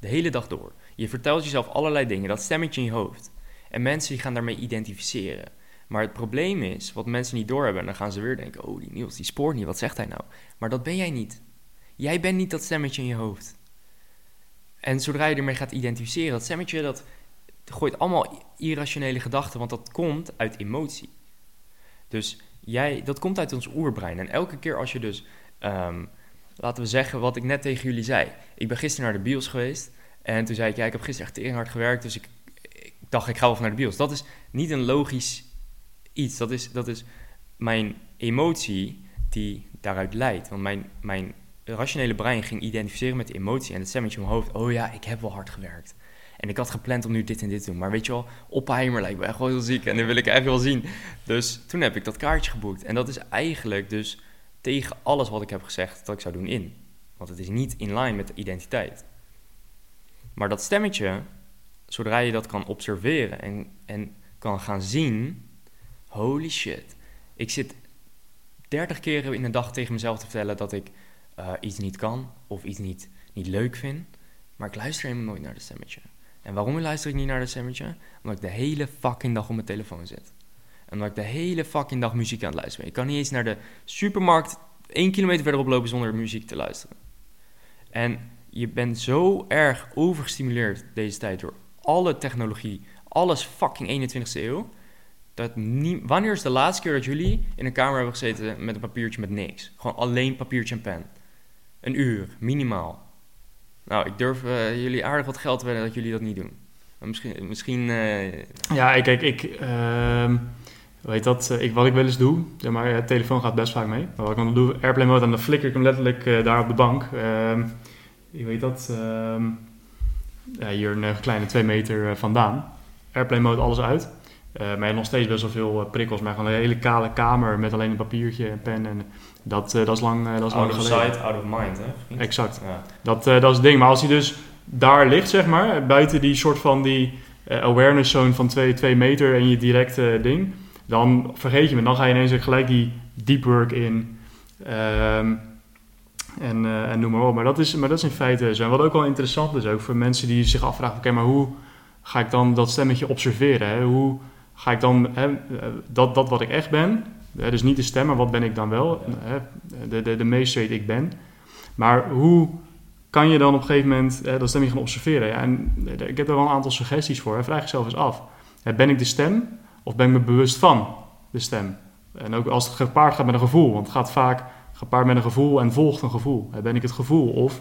De hele dag door. Je vertelt jezelf allerlei dingen, dat stemmetje in je hoofd. En mensen die gaan daarmee identificeren. Maar het probleem is, wat mensen niet doorhebben, en dan gaan ze weer denken, oh die Niels, die spoort niet, wat zegt hij nou? Maar dat ben jij niet. Jij bent niet dat stemmetje in je hoofd. En zodra je ermee gaat identificeren, dat stemmetje dat gooit allemaal irrationele gedachten, want dat komt uit emotie. Dus jij, dat komt uit ons oerbrein. En elke keer als je dus, um, laten we zeggen, wat ik net tegen jullie zei. Ik ben gisteren naar de bios geweest en toen zei ik, ja, ik heb gisteren echt hard gewerkt, dus ik, ik dacht, ik ga wel naar de bios. Dat is niet een logisch iets. Dat is, dat is mijn emotie die daaruit leidt. Want mijn, mijn rationele brein ging identificeren met de emotie en het stemmetje in mijn hoofd. Oh ja, ik heb wel hard gewerkt. En ik had gepland om nu dit en dit te doen. Maar weet je wel, Oppenheimer lijkt me echt wel heel ziek. En dat wil ik echt wel zien. Dus toen heb ik dat kaartje geboekt. En dat is eigenlijk dus tegen alles wat ik heb gezegd dat ik zou doen in. Want het is niet in lijn met de identiteit. Maar dat stemmetje, zodra je dat kan observeren en, en kan gaan zien... Holy shit. Ik zit 30 keer in een dag tegen mezelf te vertellen dat ik uh, iets niet kan of iets niet, niet leuk vind. Maar ik luister helemaal nooit naar dat stemmetje. En waarom luister ik niet naar dat stemmetje? Omdat ik de hele fucking dag op mijn telefoon zit. En omdat ik de hele fucking dag muziek aan het luisteren ben. Ik kan niet eens naar de supermarkt één kilometer verderop lopen zonder muziek te luisteren. En je bent zo erg overgestimuleerd deze tijd door alle technologie, alles fucking 21ste eeuw. Dat wanneer is de laatste keer dat jullie in een kamer hebben gezeten met een papiertje met niks? Gewoon alleen papiertje en pen. Een uur, minimaal. Nou, ik durf uh, jullie aardig wat geld te wedden dat jullie dat niet doen. Maar misschien... misschien uh... Ja, kijk, ik... Weet dat, uh, ik, wat ik wel eens doe, ja, maar telefoon gaat best vaak mee. Maar wat ik dan doe, airplane mode, en dan flikker ik hem letterlijk daar op de bank. Ehm, je weet dat, ehm, hier een kleine twee meter vandaan. Airplane mode, alles uit. Eh, maar je hebt nog steeds best wel veel eh, prikkels. Maar gewoon een hele kale kamer met alleen een papiertje en pen. En dat, eh, dat is lang, dat is lang Out of geleden. sight, out of mind, hè? Exact. Ja. Dat, dat is het ding. Maar als hij dus daar ligt, zeg maar, buiten die soort van die awareness zone van 2 meter en je directe ding, dan vergeet je me. Dan ga je ineens gelijk die deep work in. Ehm, en, en noem maar op. Maar dat, is, maar dat is in feite zo. En wat ook wel interessant is, ook voor mensen die zich afvragen: oké, maar hoe ga ik dan dat stemmetje observeren? Hè? Hoe ga ik dan hè, eh, dat, dat wat ik echt ben, hè, dus niet de stem, maar wat ben ik dan wel? Hè? De, de, de ik ben. Maar hoe kan je dan op een gegeven moment eh, dat stemmetje gaan observeren? Ja, en eh, ik heb er wel een aantal suggesties voor. Hè. Vraag jezelf eens af. Hè, ben ik de stem of ben ik me bewust van de stem? En ook als het gepaard gaat met een gevoel. Want het gaat vaak gepaard met een gevoel en volgt een gevoel. Hè, ben ik het gevoel of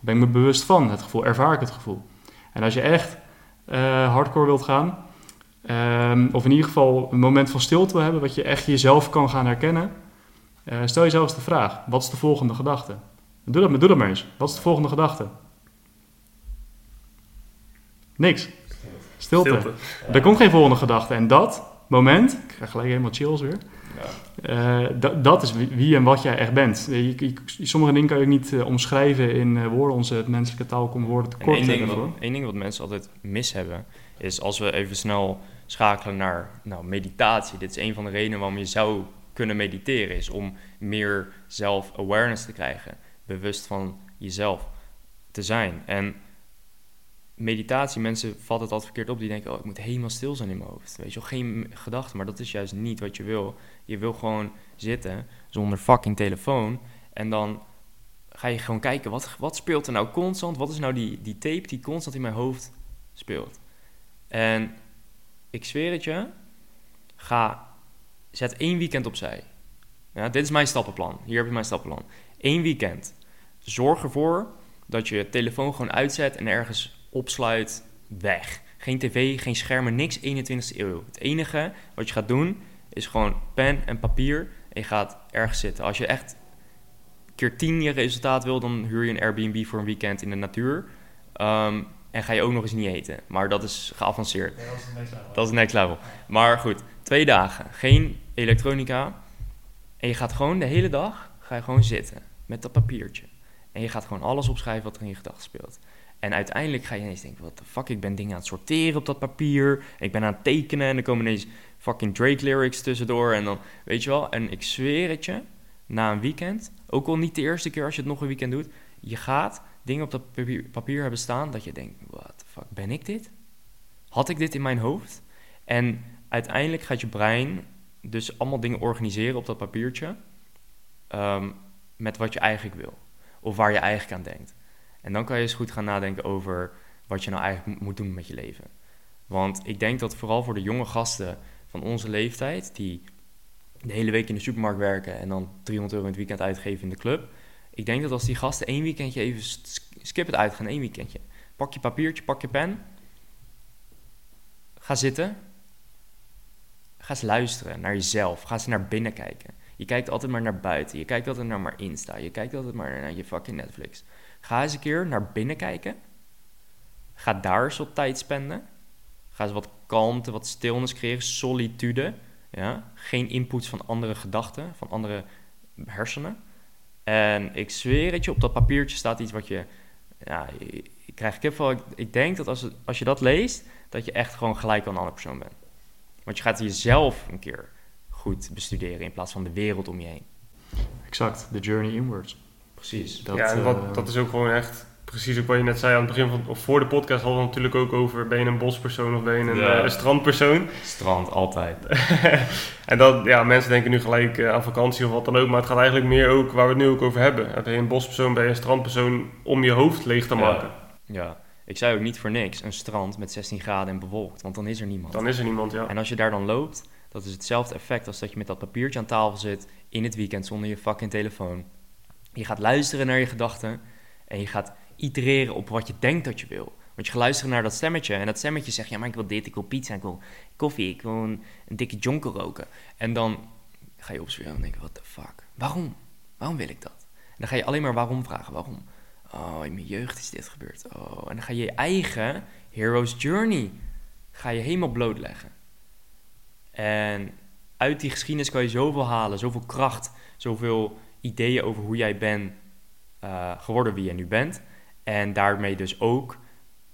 ben ik me bewust van het gevoel? Ervaar ik het gevoel? En als je echt eh, hardcore wilt gaan... ehm, of in ieder geval een moment van stilte hebben... wat je echt jezelf kan gaan herkennen... eh, stel jezelf eens de vraag. Wat is de volgende gedachte? Doe dat, doe dat maar eens. Wat is de volgende gedachte? Niks. Stilte. Stilte. Er komt geen volgende gedachte. En dat moment, ik krijg gelijk helemaal chills weer. Eh, dat, is wie, en wat jij echt bent. Je, je- sommige dingen kan je ook niet eh, omschrijven in eh, woorden. Onze menselijke taal komt woorden En tekort. één ding, wat, één ding wat mensen altijd mis hebben, is als we even snel schakelen naar nou, meditatie. Dit is een van de redenen waarom je zou kunnen mediteren, is om meer zelf-awareness te krijgen. Bewust van jezelf te zijn. En meditatie, mensen vatten het altijd verkeerd op. Die denken, oh, ik moet helemaal stil zijn in mijn hoofd. Weet je wel, geen gedachten. Maar dat is juist niet wat je wil. Je wil gewoon zitten zonder fucking telefoon. En dan ga je gewoon kijken, wat, wat speelt er nou constant? Wat is nou die, die tape die constant in mijn hoofd speelt? En ik zweer het je, ga, zet één weekend opzij. Ja, dit is mijn stappenplan. Hier heb je mijn stappenplan. Eén weekend. Zorg ervoor dat je je telefoon gewoon uitzet en ergens opsluit, weg. Geen tv, geen schermen, niks 21ste eeuw. Het enige wat je gaat doen is gewoon pen en papier en je gaat ergens zitten. Als je echt keer 10 je resultaat wil, dan huur je een Airbnb voor een weekend in de natuur. Ehm, en ga je ook nog eens niet eten. Maar dat is geavanceerd. Dat is next level. Maar goed, twee dagen. Geen elektronica. En je gaat gewoon de hele dag ga je gewoon zitten met dat papiertje. En je gaat gewoon alles opschrijven wat er in je gedachten speelt. En uiteindelijk ga je ineens denken, wat de fuck, ik ben dingen aan het sorteren op dat papier. Ik ben aan het tekenen en er komen ineens fucking Drake lyrics tussendoor. En dan, weet je wel, en ik zweer het je, na een weekend, ook al niet de eerste keer als je het nog een weekend doet, je gaat dingen op dat papier, hebben staan dat je denkt, what the fuck, ben ik dit? Had ik dit in mijn hoofd? En uiteindelijk gaat je brein dus allemaal dingen organiseren op dat papiertje ehm, met wat je eigenlijk wil. Of waar je eigenlijk aan denkt. En dan kan je eens goed gaan nadenken over wat je nou eigenlijk mo- moet doen met je leven. Want ik denk dat vooral voor de jonge gasten van onze leeftijd, die de hele week in de supermarkt werken en dan 300 euro in het weekend uitgeven in de club. Ik denk dat als die gasten één weekendje even sk- skip het uitgaan, één weekendje. Pak je papiertje, pak je pen. Ga zitten. Ga eens luisteren naar jezelf. Ga eens naar binnen kijken. Je kijkt altijd maar naar buiten. Je kijkt altijd naar maar Insta. Je kijkt altijd maar naar je fucking Netflix. Ga eens een keer naar binnen kijken. Ga daar eens wat tijd spenden. Ga eens wat kalmte, wat stilnis creëren. Solitude. Ja? Geen inputs van andere gedachten, van andere hersenen. En ik zweer het je, op dat papiertje staat iets wat je... Ja, ik krijg. Ik, ik denk dat als, als je dat leest, dat je echt gewoon gelijk al een andere persoon bent. Want je gaat jezelf een keer goed bestuderen in plaats van de wereld om je heen. Exact, the journey inwards. Precies. Dat, ja, en eh, wat, dat is ook gewoon echt precies ook wat je net zei aan het begin van, of voor de podcast hadden we het natuurlijk ook over ben je een bospersoon of ben je een, Ja. eh, een strandpersoon. Strand, altijd. en dat, ja, mensen denken nu gelijk eh, aan vakantie of wat dan ook, maar het gaat eigenlijk meer ook waar we het nu ook over hebben. Ben je een bospersoon, ben je een strandpersoon om je hoofd leeg te Ja. maken. Ja, ik zei ook niet voor niks een strand met 16 graden en bewolkt, want dan is er niemand. Dan is er niemand, ja. En als je daar dan loopt, dat is hetzelfde effect als dat je met dat papiertje aan tafel zit in het weekend zonder je fucking telefoon. Je gaat luisteren naar je gedachten en je gaat itereren op wat je denkt dat je wil. Want je gaat luisteren naar dat stemmetje en dat stemmetje zegt, ja maar ik wil dit, ik wil pizza, ik wil koffie, ik wil een, dikke jonker roken. En dan ga je opzweren en denken, what the fuck, waarom? Waarom wil ik dat? En dan ga je alleen maar waarom vragen, waarom? Oh, in mijn jeugd is dit gebeurd. Oh, en dan ga je je eigen hero's journey ga je helemaal blootleggen. En uit die geschiedenis kan je zoveel halen, zoveel kracht, zoveel ideeën over hoe jij bent uh, geworden wie je nu bent. En daarmee dus ook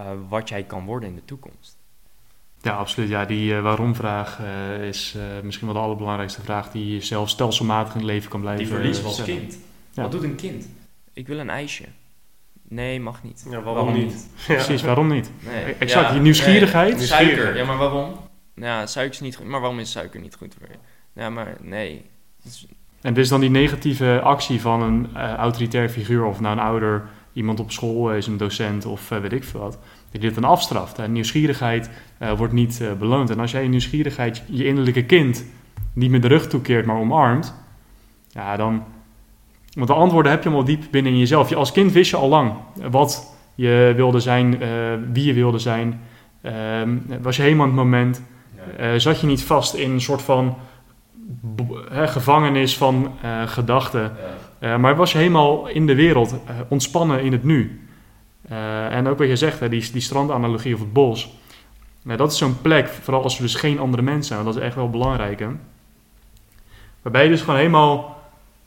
uh, wat jij kan worden in de toekomst. Ja, absoluut. Ja, die uh, waarom-vraag is misschien wel de allerbelangrijkste vraag die je zelf stelselmatig in het leven kan blijven. Die verlies als kind. Ja. Wat doet een kind? Ik wil een ijsje. Nee, mag niet. Ja, waarom, niet? Precies, waarom niet? Nee. Exact, die nieuwsgierigheid. Nee, suiker, ja, maar waarom? Ja, suiker is niet goed. Maar waarom is suiker niet goed voor je? Ja, maar nee. En dus dan die negatieve actie van een uh, autoritair figuur, of nou een ouder, iemand op school is, een docent of uh, weet ik veel wat, die dit dan afstraft. En nieuwsgierigheid uh, wordt niet beloond. En als jij in nieuwsgierigheid je innerlijke kind niet met de rug toekeert, maar omarmt, ja, dan. Want de antwoorden heb je al diep binnen in jezelf. Je, als kind wist je al lang wat je wilde zijn, wie je wilde zijn. Ehm, was je helemaal in het moment. zat je niet vast in een soort van gevangenis van uh, gedachten. Uh, maar was je helemaal in de wereld, uh, ontspannen in het nu. en ook wat je zegt, hè, die, die strandanalogie of het bos. Nou, dat is zo'n plek, vooral als er dus geen andere mensen zijn, dat is echt wel belangrijk. Hè? Waarbij je dus gewoon helemaal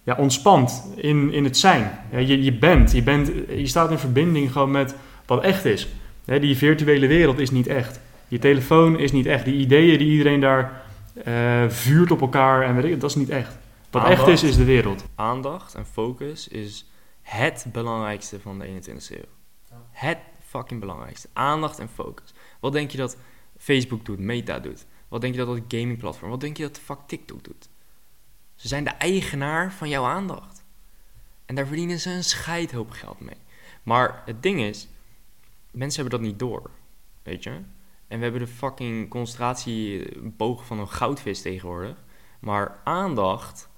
ja, ontspant in, in het zijn. Ja, je, je bent, je bent, je staat in verbinding gewoon met wat echt is. die virtuele wereld is niet echt. Je telefoon is niet echt. Die ideeën die iedereen daar uh, vuurt op elkaar en weet ik, dat is niet echt. Wat echt is, is de wereld. Aandacht en focus is het belangrijkste van de 21ste eeuw. Het fucking belangrijkste. Aandacht en focus. Wat denk je dat Facebook doet, Meta doet? Wat denk je dat dat gamingplatform, wat denk je dat de fuck TikTok doet? Ze zijn de eigenaar van jouw aandacht. En daar verdienen ze een scheidhoop geld mee. Maar het ding is, mensen hebben dat niet door. Weet je? En we hebben de fucking concentratieboog van een goudvis tegenwoordig. Maar aandacht,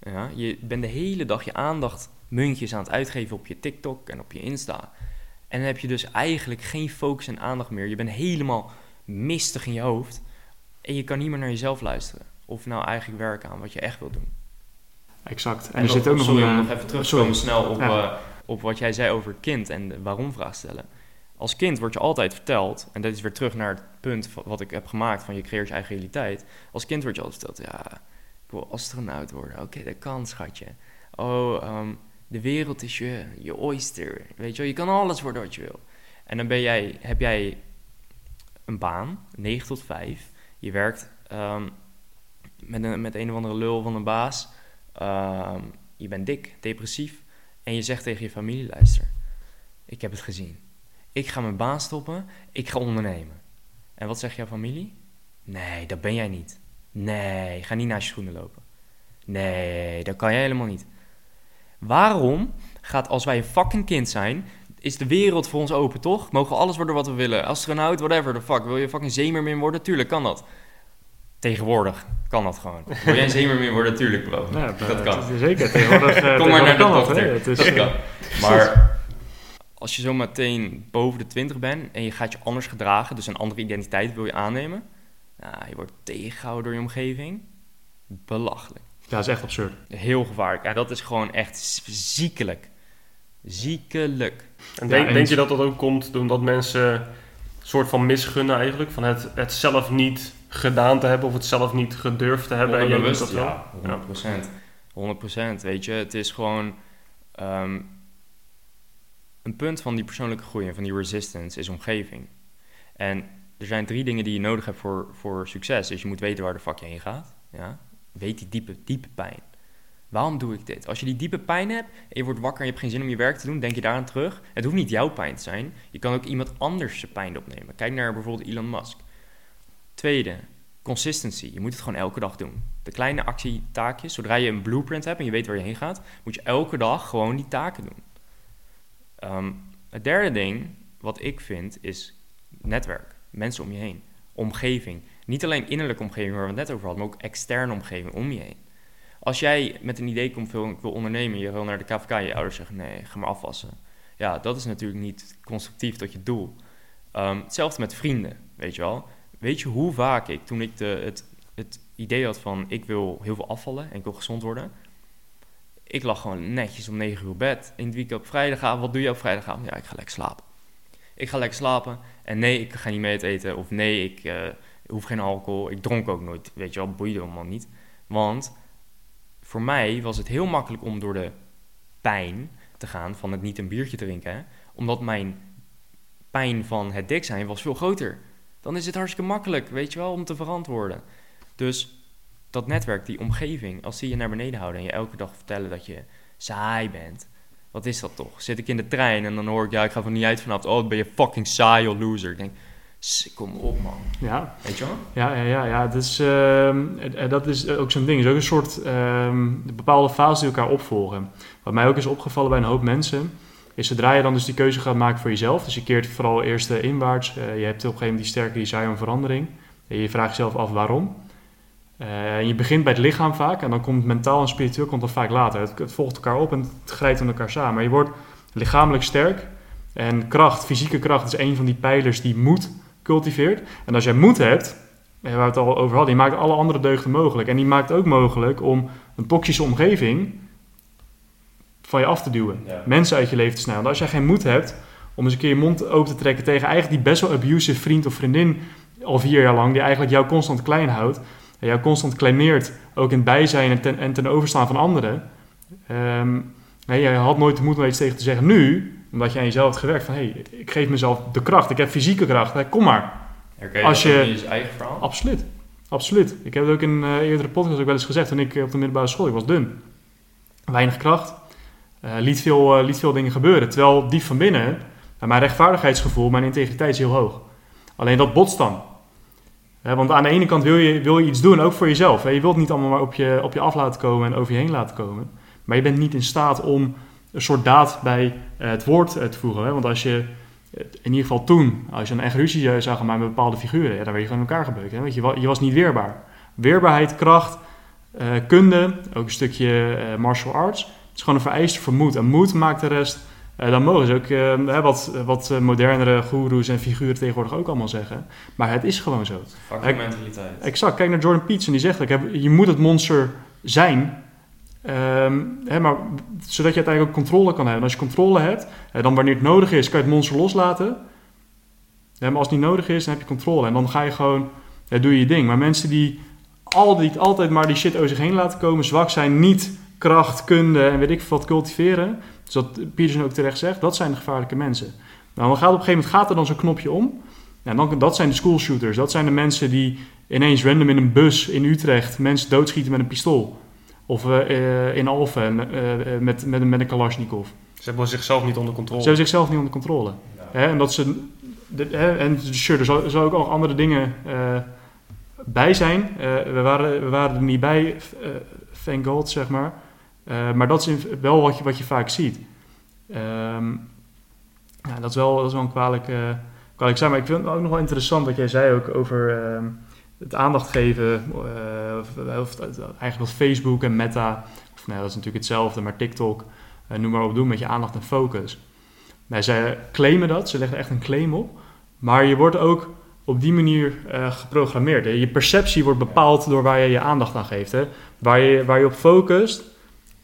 ja, je bent de hele dag je aandacht muntjes aan het uitgeven op je TikTok en op je Insta. En dan heb je dus eigenlijk geen focus en aandacht meer. Je bent helemaal mistig in je hoofd. En je kan niet meer naar jezelf luisteren. Of nou eigenlijk werken aan wat je echt wil doen. Exact. En, er nog, zit ook nog een... nog even terugkomen snel op, uh, op wat jij zei over kind en de waarom vraag stellen als kind word je altijd verteld, en dat is weer terug naar het punt wat ik heb gemaakt van je creëert je eigen realiteit. Als kind word je altijd verteld, ja, ik wil astronaut worden. Oké, dat kan, schatje. Oh, um, de wereld is je, je oyster. Weet je wel, je kan alles worden wat je wil. En dan ben jij, heb jij een baan, 9 tot 5. Je werkt um, met, een, met een of andere lul van een baas. Um, je bent dik, depressief. En je zegt tegen je familie, luister, ik heb het gezien ik ga mijn baan stoppen, ik ga ondernemen. En wat zegt jouw familie? Nee, dat ben jij niet. Nee, ga niet naast je schoenen lopen. Nee, dat kan jij helemaal niet. Waarom gaat als wij een fucking kind zijn, is de wereld voor ons open, toch? Mogen alles worden wat we willen. Astronaut, whatever the fuck. Wil je fucking zeemermin worden? Tuurlijk kan dat. Tegenwoordig kan dat gewoon. Wil jij een zeemermin worden? Tuurlijk, bro. Ja, dat kan. Zeker, tegenwoordig, uh, Kom maar naar de dat kan. Maar als je zo meteen boven de 20 bent en je gaat je anders gedragen, dus een andere identiteit wil je aannemen, nou, je wordt tegengehouden door je omgeving. Belachelijk. Ja, dat is echt absurd. Heel gevaarlijk. Ja, dat is gewoon echt ziekelijk. Ziekelijk. En denk, denk je dat dat ook komt omdat mensen een soort van misgunnen eigenlijk? Van het, het zelf niet gedaan te hebben of het zelf niet gedurfd te hebben? En bewust, dat ja, 100%. 100%. Weet je, het is gewoon... Um, een punt van die persoonlijke groei en van die resistance is omgeving. En er zijn drie dingen die je nodig hebt voor, voor succes. Dus je moet weten waar de fuck je heen gaat. Ja? Weet die diepe, diepe pijn. Waarom doe ik dit? Als je die diepe pijn hebt en je wordt wakker en je hebt geen zin om je werk te doen, denk je daaraan terug. Het hoeft niet jouw pijn te zijn. Je kan ook iemand anders zijn pijn opnemen. Kijk naar bijvoorbeeld Elon Musk. Tweede, consistency. Je moet het gewoon elke dag doen. De kleine actietaakjes, zodra je een blueprint hebt en je weet waar je heen gaat, moet je elke dag gewoon die taken doen. Um, het derde ding wat ik vind is netwerk. Mensen om je heen. Omgeving. Niet alleen innerlijke omgeving waar we het net over hadden, maar ook externe omgeving om je heen. Als jij met een idee komt, ik wil ondernemen, je wil naar de KVK, je ouders zeggen nee, ga maar afwassen. Ja, dat is natuurlijk niet constructief tot je doel. Um, hetzelfde met vrienden, weet je wel. Weet je hoe vaak ik, toen ik het, het idee had van ik wil heel veel afvallen en ik wil gezond worden, ik lag gewoon netjes om 9 uur bed. In het weekend op vrijdagavond. Wat doe je op vrijdagavond? Ja, ik ga lekker slapen. Ik ga lekker slapen. En nee, ik ga niet mee eten. Of nee, ik, uh, hoef geen alcohol. Ik dronk ook nooit, weet je wel, boeide allemaal niet. Want voor mij was het heel makkelijk om door de pijn te gaan van het niet een biertje drinken. Omdat mijn pijn van het dik zijn was veel groter. Dan is het hartstikke makkelijk, weet je wel, om te verantwoorden. Dus dat netwerk, die omgeving, als die je naar beneden houden en je elke dag vertellen dat je saai bent. Wat is dat toch? Zit ik in de trein en dan hoor ik, ja, ik ga van niet uit vanavond. Oh, ben je fucking saai of loser. Ik denk, kom op man. Ja. Weet je wel? Ja, ja, ja, ja. Dat, is, ehm, eh, dat is ook zo'n ding. Het is ook een soort ehm, bepaalde fases die elkaar opvolgen. Wat mij ook is opgevallen bij een hoop mensen, is zodra je dan dus die keuze gaat maken voor jezelf, dus je keert vooral eerst uh, inwaarts, uh, je hebt op een gegeven moment die sterke desire om verandering, en je vraagt jezelf af waarom. En je begint bij het lichaam vaak, en dan komt mentaal en spiritueel komt dat vaak later. Het, het volgt elkaar op en het grijpt met elkaar samen. Maar je wordt lichamelijk sterk, en kracht, fysieke kracht, is een van die pijlers die moed cultiveert. En als jij moed hebt, waar we het al over hadden, die maakt alle andere deugden mogelijk. En die maakt ook mogelijk om een toxische omgeving van je af te duwen. Mensen uit je leven te snijden. als jij geen moed hebt om eens een keer je mond open te trekken tegen eigenlijk die best wel abusive vriend of vriendin al vier jaar lang, die eigenlijk jou constant klein houdt, en jou constant kleineert, ook in het bijzijn en ten, en ten overstaan van anderen. Um, nee, jij had nooit de moed om iets tegen te zeggen. Nu, omdat je aan jezelf hebt gewerkt van, hé, hey, ik geef mezelf de kracht, ik heb fysieke kracht, hey, kom maar. Als je, je eigen verhaal? Absoluut, absoluut. Ik heb het ook in een uh, eerdere podcast ook wel eens gezegd, toen ik op de middelbare school, ik was dun. Weinig kracht, uh, liet, veel, uh, liet veel dingen gebeuren. Terwijl diep van binnen, mijn rechtvaardigheidsgevoel, mijn integriteit is heel hoog. Alleen dat botst dan. Want aan de ene kant wil je, wil je iets doen, ook voor jezelf. Je wilt niet allemaal maar op je, op je af laten komen en over je heen laten komen. Maar je bent niet in staat om een soort daad bij eh, het woord te voegen. Want als je, in ieder geval toen, als je een echt ruzie maken met bepaalde figuren, ja, dan werd je gewoon in elkaar gebeukt. Hè? Want je, je was niet weerbaar. Weerbaarheid, kracht, kunde, ook een stukje martial arts is gewoon een vereiste voor moed. En moed maakt de rest uh, dan mogen ze ook uh, wat, wat modernere goeroes en figuren tegenwoordig ook allemaal zeggen. Maar het is gewoon zo. Mentaliteit. Exact. Kijk naar Jordan Peterson. Die zegt, ook, je moet het monster zijn. Um, hè, maar, zodat je uiteindelijk ook controle kan hebben. En als je controle hebt, dan wanneer het nodig is, kan je het monster loslaten. maar als het niet nodig is, dan heb je controle. En dan ga je gewoon, doe je je ding. Maar mensen die, al die altijd maar die shit over zich heen laten komen, zwak zijn, niet kracht, kunde en weet ik wat cultiveren. Dus wat Peterson ook terecht zegt, dat zijn de gevaarlijke mensen. Nou, dan gaat op een gegeven moment gaat er dan zo'n knopje om. En dan, dat zijn de schoolshooters. Dat zijn de mensen die ineens random in een bus in Utrecht mensen doodschieten met een pistool. Of uh, in Alphen uh, met, met, met een Kalashnikov. Ze hebben zichzelf niet onder controle. Ze hebben zichzelf niet onder controle. Ja. en dat ze, de, en sure, er zou ook nog andere dingen bij zijn. we, waren, we waren er niet bij, thank God, zeg maar. Uh, maar dat is wel wat je, wat je vaak ziet. Um, ja, dat, is wel, dat is wel een kwalijk, uh, kwalijk zijn. Maar ik vind het ook nog wel interessant wat jij zei ook over uh, het aandacht geven. Eh, of, eigenlijk wat Facebook en Meta, of nou, dat is natuurlijk hetzelfde, maar TikTok, noem maar op, doen met je aandacht en focus. Nou, zij claimen dat, ze leggen echt een claim op. Maar je wordt ook op die manier geprogrammeerd. Je perceptie wordt bepaald door waar je je aandacht aan geeft. Hè? Waar, je, waar je op focust,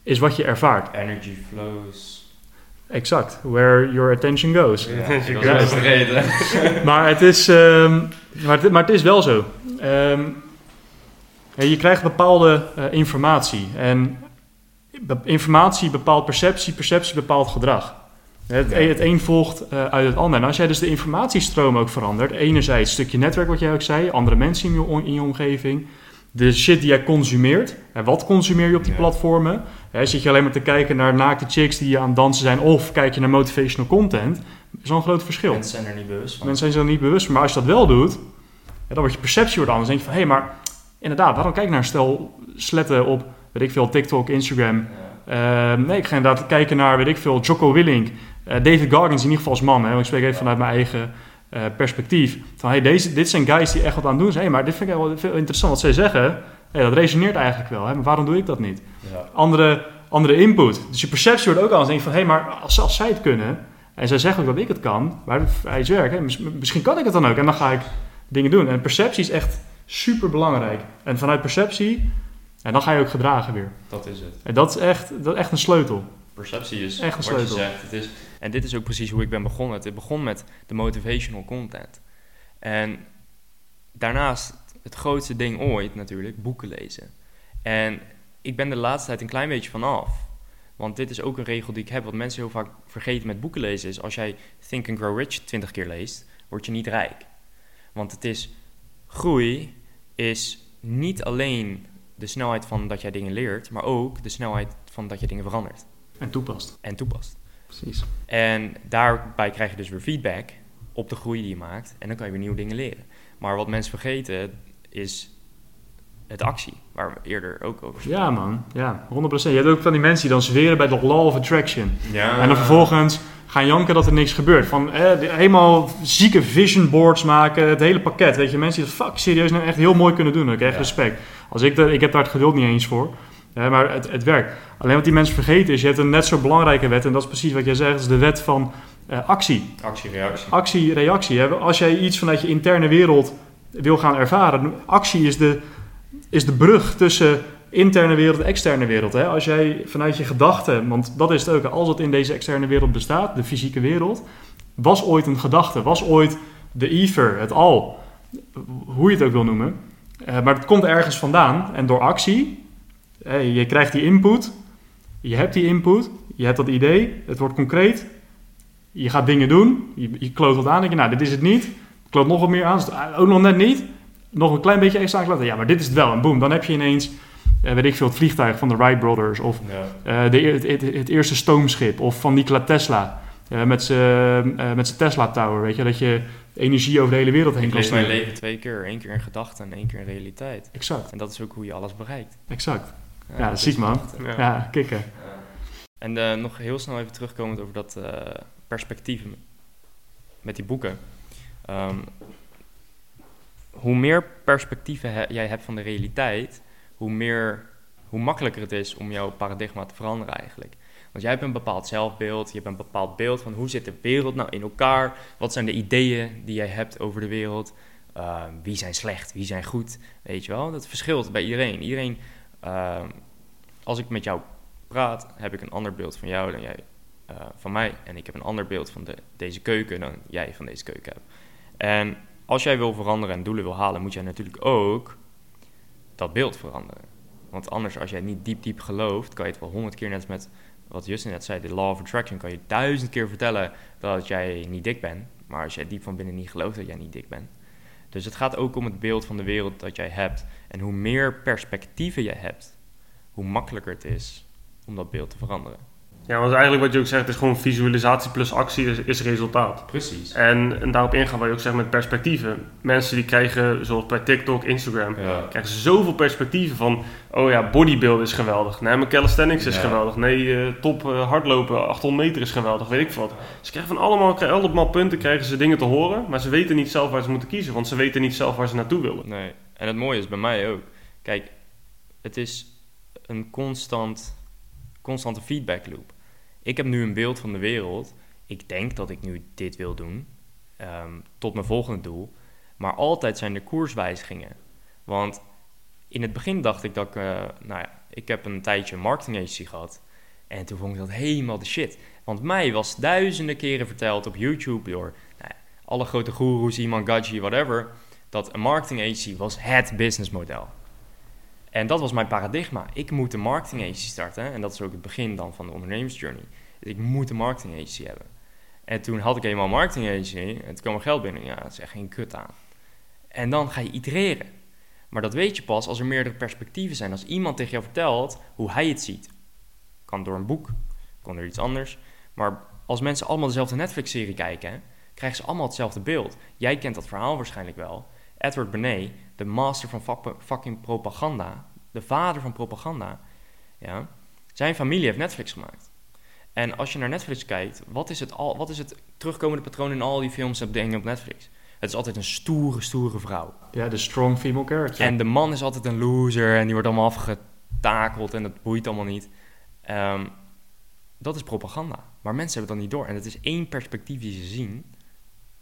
is wat je ervaart. Energy flows. Exact, where your attention goes. Ja, ja. Dat reden. maar, het is, um, maar, het, maar het is wel zo. Um, je krijgt bepaalde uh, informatie. En be informatie bepaalt perceptie, perceptie bepaalt gedrag. Het, ja. het een volgt uh, uit het ander. En als jij dus de informatiestroom ook verandert, enerzijds een stukje netwerk wat jij ook zei, andere mensen in je, in je omgeving, de shit die jij consumeert. En wat consumeer je op die ja. platformen? Zit je alleen maar te kijken naar naakte chicks die aan het dansen zijn, of kijk je naar motivational content, is wel een groot verschil. Mensen zijn er niet bewust van. Mensen zijn er niet bewust van. Maar als je dat wel doet, dan wordt je perceptie wordt anders. Dan denk je van, hé, hey, maar inderdaad, waarom kijk ik naar een stel sletten op, weet ik veel, TikTok, Instagram. Ja. Uh, nee, ik ga inderdaad kijken naar, weet ik veel, Jocko Willink. Uh, David Goggins in ieder geval als man. Hè, want ik spreek even vanuit mijn eigen uh, perspectief. Van, hey, deze, dit zijn guys die echt wat aan het doen zijn. Hey, maar dit vind ik wel veel interessant wat zij zeggen. Hey, dat resoneert eigenlijk wel. Hè, maar waarom doe ik dat niet? Ja. Andere andere input. Dus je perceptie wordt ook anders. Denk van, hé, hey, maar als, als zij het kunnen, en zij zeggen ook dat ik het kan, maar hij is werk, hè, misschien kan ik het dan ook. En dan ga ik dingen doen. En perceptie is echt super belangrijk. En vanuit perceptie, en dan ga je ook gedragen weer. Dat is het. En dat is echt, dat is echt een sleutel. Perceptie is echt een sleutel. Je zegt. Het is, en dit is ook precies hoe ik ben begonnen. Het begon met de motivational content. En daarnaast het grootste ding ooit natuurlijk, boeken lezen. En ik ben de laatste tijd een klein beetje vanaf. Want dit is ook een regel die ik heb, wat mensen heel vaak vergeten met boeken lezen, is als jij Think and Grow Rich 20 keer leest, word je niet rijk. Want het is, groei is niet alleen de snelheid van dat jij dingen leert, maar ook de snelheid van dat je dingen verandert En toepast. en toepast. Precies. En daarbij krijg je dus weer feedback op de groei die je maakt. En dan kan je weer nieuwe dingen leren. Maar wat mensen vergeten is het actie, waar we eerder ook over spraken. Ja, man. Ja, 100%. Je hebt ook van die mensen die dan zweren bij de law of attraction. Ja. En dan vervolgens gaan janken dat er niks gebeurt. Van eh, helemaal zieke vision boards maken, het hele pakket. Weet je, mensen die dat fuck serieus nou echt heel mooi kunnen doen. Ik heb echt Ja. respect. Als ik, de, ik heb daar het geduld niet eens voor. Maar het, het werkt. Alleen wat die mensen vergeten is, je hebt een net zo belangrijke wet. En dat is precies wat jij zegt, dat is de wet van eh, actie. Actie-reactie. Actie, reactie. Hè. Als jij iets vanuit je interne wereld wil gaan ervaren, actie is de, is de brug tussen interne wereld en externe wereld. Hè. Als jij vanuit je gedachten, want dat is het ook, als het in deze externe wereld bestaat, de fysieke wereld, was ooit een gedachte, was ooit de ether, het al, hoe je het ook wil noemen. Eh, maar het komt ergens vandaan en door actie, je krijgt die input, je hebt die input, je hebt dat idee, het wordt concreet, je gaat dingen doen, je, je kloot wat aan, denk je, nou, dit is het niet. Kloot nog wat meer aan, het ook nog net niet. Nog een klein beetje extra aankloten. Ja, maar dit is het wel. En boom, dan heb je ineens, eh, weet ik veel, het vliegtuig van de Wright Brothers. Of Ja. eh, de, het, het, het eerste stoomschip. Of van Nikola Tesla. eh, met zijn eh, met zijn Tesla Tower, weet je. Dat je energie over de hele wereld heen Ik kan leef mijn sturen. leven twee keer. één keer in gedachten en één keer in realiteit. Exact, En dat is ook hoe je alles bereikt. exact. Ja, dat ziek, is man. Ja. Ja, kicken. En eh, nog heel snel even terugkomend over dat eh, perspectief met die boeken. Ehm, hoe meer perspectieven jij hebt van de realiteit, hoe, meer, hoe makkelijker het is om jouw paradigma te veranderen eigenlijk. Want jij hebt een bepaald zelfbeeld, je hebt een bepaald beeld van hoe zit de wereld nou in elkaar, wat zijn de ideeën die jij hebt over de wereld, Ehm, wie zijn slecht, wie zijn goed, weet je wel. Dat verschilt bij iedereen. Iedereen, ehm, als ik met jou praat, heb ik een ander beeld van jou dan jij eh, van mij. En ik heb een ander beeld van de, deze keuken dan jij van deze keuken hebt. En als jij wil veranderen en doelen wil halen, moet jij natuurlijk ook dat beeld veranderen. Want anders, als jij niet diep, diep gelooft, kan je het wel honderd keer, net met wat Justin net zei, de law of attraction, kan je duizend keer vertellen dat jij niet dik bent. Maar als jij diep van binnen niet gelooft dat jij niet dik bent. Dus het gaat ook om het beeld van de wereld dat jij hebt. En hoe meer perspectieven je hebt, hoe makkelijker het is om dat beeld te veranderen. Ja, want eigenlijk wat je ook zegt is gewoon visualisatie plus actie is, is resultaat. Precies. En, en daarop ingaan wat je ook zegt met perspectieven. Mensen die krijgen, zoals bij TikTok, Instagram, Ja. krijgen ze zoveel perspectieven van... Oh ja, bodybuild is geweldig. Nee, mijn calisthenics is Ja. geweldig. Nee, eh, top eh, hardlopen, 800 meter is geweldig, weet ik wat. Ze krijgen van allemaal, allemaal punten, krijgen ze dingen te horen. Maar ze weten niet zelf waar ze moeten kiezen, want ze weten niet zelf waar ze naartoe willen. Nee, en het mooie is bij mij ook. Kijk, het is een constant, constante feedback loop. Ik heb nu een beeld van de wereld. Ik denk dat ik nu dit wil doen. ehm, tot mijn volgende doel. Maar altijd zijn er koerswijzigingen. Want in het begin dacht ik dat ik... eh, nou ja, ik heb een tijdje een marketing agency gehad. En toen vond ik dat helemaal de shit. Want mij was duizenden keren verteld op YouTube door nou ja, alle grote goeroes, Iman Gadji, whatever dat een marketing agency was het businessmodel. En dat was mijn paradigma. Ik moet een marketing agency starten. En dat is ook het begin dan van de ondernemersjourney. Dus ik moet een marketing agency hebben. En toen had ik eenmaal een marketing agency. En toen kwam er geld binnen. Ja, dat is echt geen kut aan. En dan ga je itereren. Maar dat weet je pas als er meerdere perspectieven zijn. Als iemand tegen jou vertelt hoe hij het ziet. Kan door een boek, kan door iets anders. Maar als mensen allemaal dezelfde Netflix-serie kijken, krijgen ze allemaal hetzelfde beeld. Jij kent dat verhaal waarschijnlijk wel. Edward Bernays, de master van fucking propaganda, de vader van propaganda, ja, zijn familie heeft Netflix gemaakt. En als je naar Netflix kijkt, wat is het, al, wat is het terugkomende patroon in al die films en dingen op Netflix? Het is altijd een stoere, stoere vrouw. Ja, de strong female character. En de man is altijd een loser en die wordt allemaal afgetakeld en dat boeit allemaal niet. Ehm, dat is propaganda. Maar mensen hebben dat niet door. En het is één perspectief die ze zien.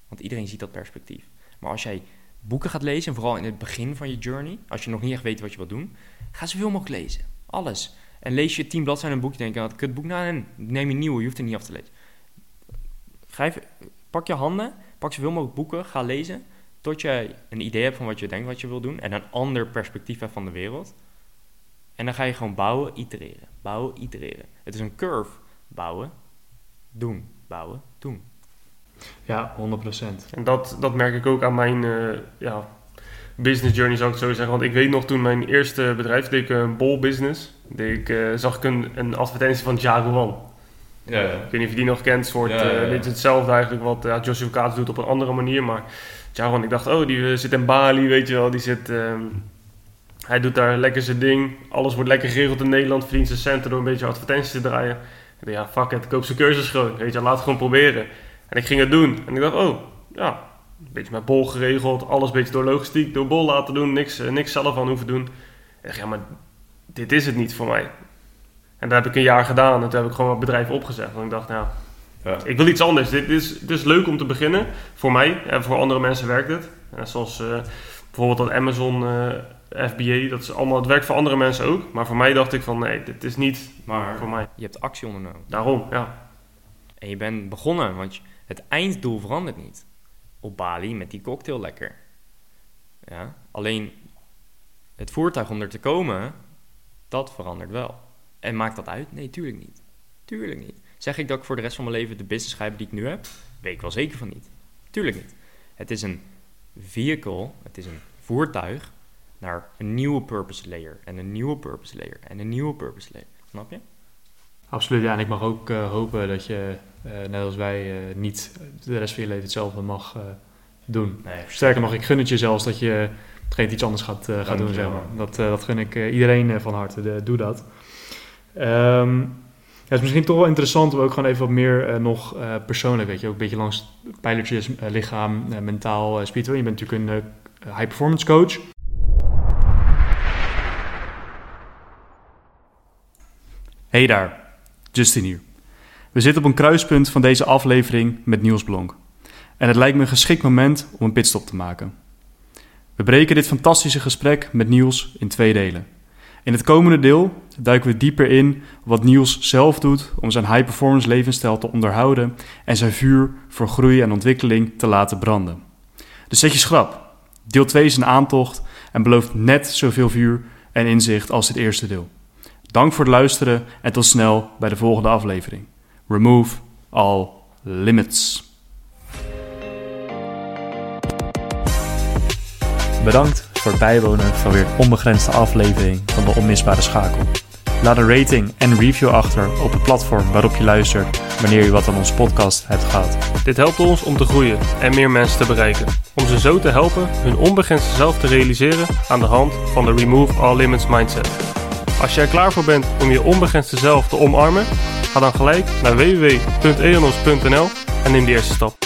Want iedereen ziet dat perspectief. Maar als jij boeken gaat lezen, en vooral in het begin van je journey, als je nog niet echt weet wat je wilt doen, ga zoveel mogelijk lezen. Alles. En lees je tien bladzijden een boekje, denk je, dat kut boek, nou, en neem je een nieuwe, je hoeft er niet af te lezen. Pak je handen, pak zoveel mogelijk boeken, ga lezen. Tot jij een idee hebt van wat je denkt wat je wil doen en een ander perspectief hebt van de wereld. En dan ga je gewoon bouwen, itereren. Bouwen, itereren. Het is een curve. Bouwen, doen, bouwen, doen. Ja, 100%. En dat, dat merk ik ook aan mijn eh, ja, business journey, zou ik het zo zeggen. Want ik weet nog toen mijn eerste bedrijf, deed ik een bol business. Deed ik, eh, zag ik een, een advertentie van Jaguar. Ja, ja. Ik weet niet of je die nog kent. soort, Ja, ja, eh, hetzelfde eigenlijk wat ja, Joshua Kaats doet op een andere manier. Maar Jaguar, ik dacht, oh, die eh, zit in Bali, weet je wel. Die zit, ehm, hij doet daar lekker zijn ding. Alles wordt lekker geregeld in Nederland. Verdient zijn centen door een beetje advertenties te draaien. Ik dacht, ja, fuck it, koop zijn cursus gewoon. Weet je, laat het gewoon proberen. En ik ging het doen. En ik dacht, oh, ja, een beetje met bol geregeld. Alles een beetje door logistiek, door bol laten doen. Niks, eh, niks zelf aan hoeven doen. En ik dacht, ja, maar dit is het niet voor mij. En dat heb ik een jaar gedaan. En toen heb ik gewoon mijn bedrijf opgezet. Want ik dacht, nou, Ja. ik wil iets anders. Dit is, dit is leuk om te beginnen. Voor mij. En voor andere mensen werkt het. En zoals eh, bijvoorbeeld dat Amazon eh, FBA. Dat is allemaal, het werkt voor andere mensen ook. Maar voor mij dacht ik van, nee, dit is niet Maar voor mij. Je hebt actie ondernomen. Daarom, ja. En je bent begonnen, want je- het einddoel verandert niet. Op Bali met die cocktail lekker. Ja, alleen het voertuig om er te komen, dat verandert wel. En maakt dat uit? Nee, tuurlijk niet. Tuurlijk niet. Zeg ik dat ik voor de rest van mijn leven de business hebben die ik nu heb? Weet ik wel zeker van niet. Tuurlijk niet. Het is een vehicle, het is een voertuig naar een nieuwe purpose layer. En een nieuwe purpose layer. En een nieuwe purpose layer. Snap je? Absoluut, ja. En ik mag ook eh, hopen dat je, eh, net als wij, eh, niet de rest van je leven hetzelfde mag doen. Nee, Sterker nog, ik gun het je zelfs dat je geen iets anders gaat, gaat doen, zeg maar. Dat, dat gun ik iedereen van harte. De- doe dat. Ehm, ja, het is misschien toch wel interessant om ook gewoon even wat meer nog persoonlijk, weet je, ook een beetje langs pijlertjes, lichaam, mentaal, spiritueel. Je bent natuurlijk een high performance coach. Hey daar, Justin hier. We zitten op een kruispunt van deze aflevering met Niels Blonk. En het lijkt me een geschikt moment om een pitstop te maken. We breken dit fantastische gesprek met Niels in twee delen. In het komende deel duiken we dieper in wat Niels zelf doet om zijn high-performance levensstijl te onderhouden en zijn vuur voor groei en ontwikkeling te laten branden. Dus zet je schrap. Deel 2 is een aantocht en belooft net zoveel vuur en inzicht als het eerste deel. Dank voor het luisteren en tot snel bij de volgende aflevering. Remove all limits. Bedankt voor het bijwonen van weer een onbegrensde aflevering van de Onmisbare Schakel. Laat een rating en een review achter op het platform waarop je luistert wanneer je wat aan onze podcast hebt gehad. Dit helpt ons om te groeien en meer mensen te bereiken. Om ze zo te helpen hun onbegrensde zelf te realiseren aan de hand van de Remove All Limits Mindset. Als je er klaar voor bent om je onbegrensde zelf te omarmen, ga dan gelijk naar www.eonos.nl en neem de eerste stap.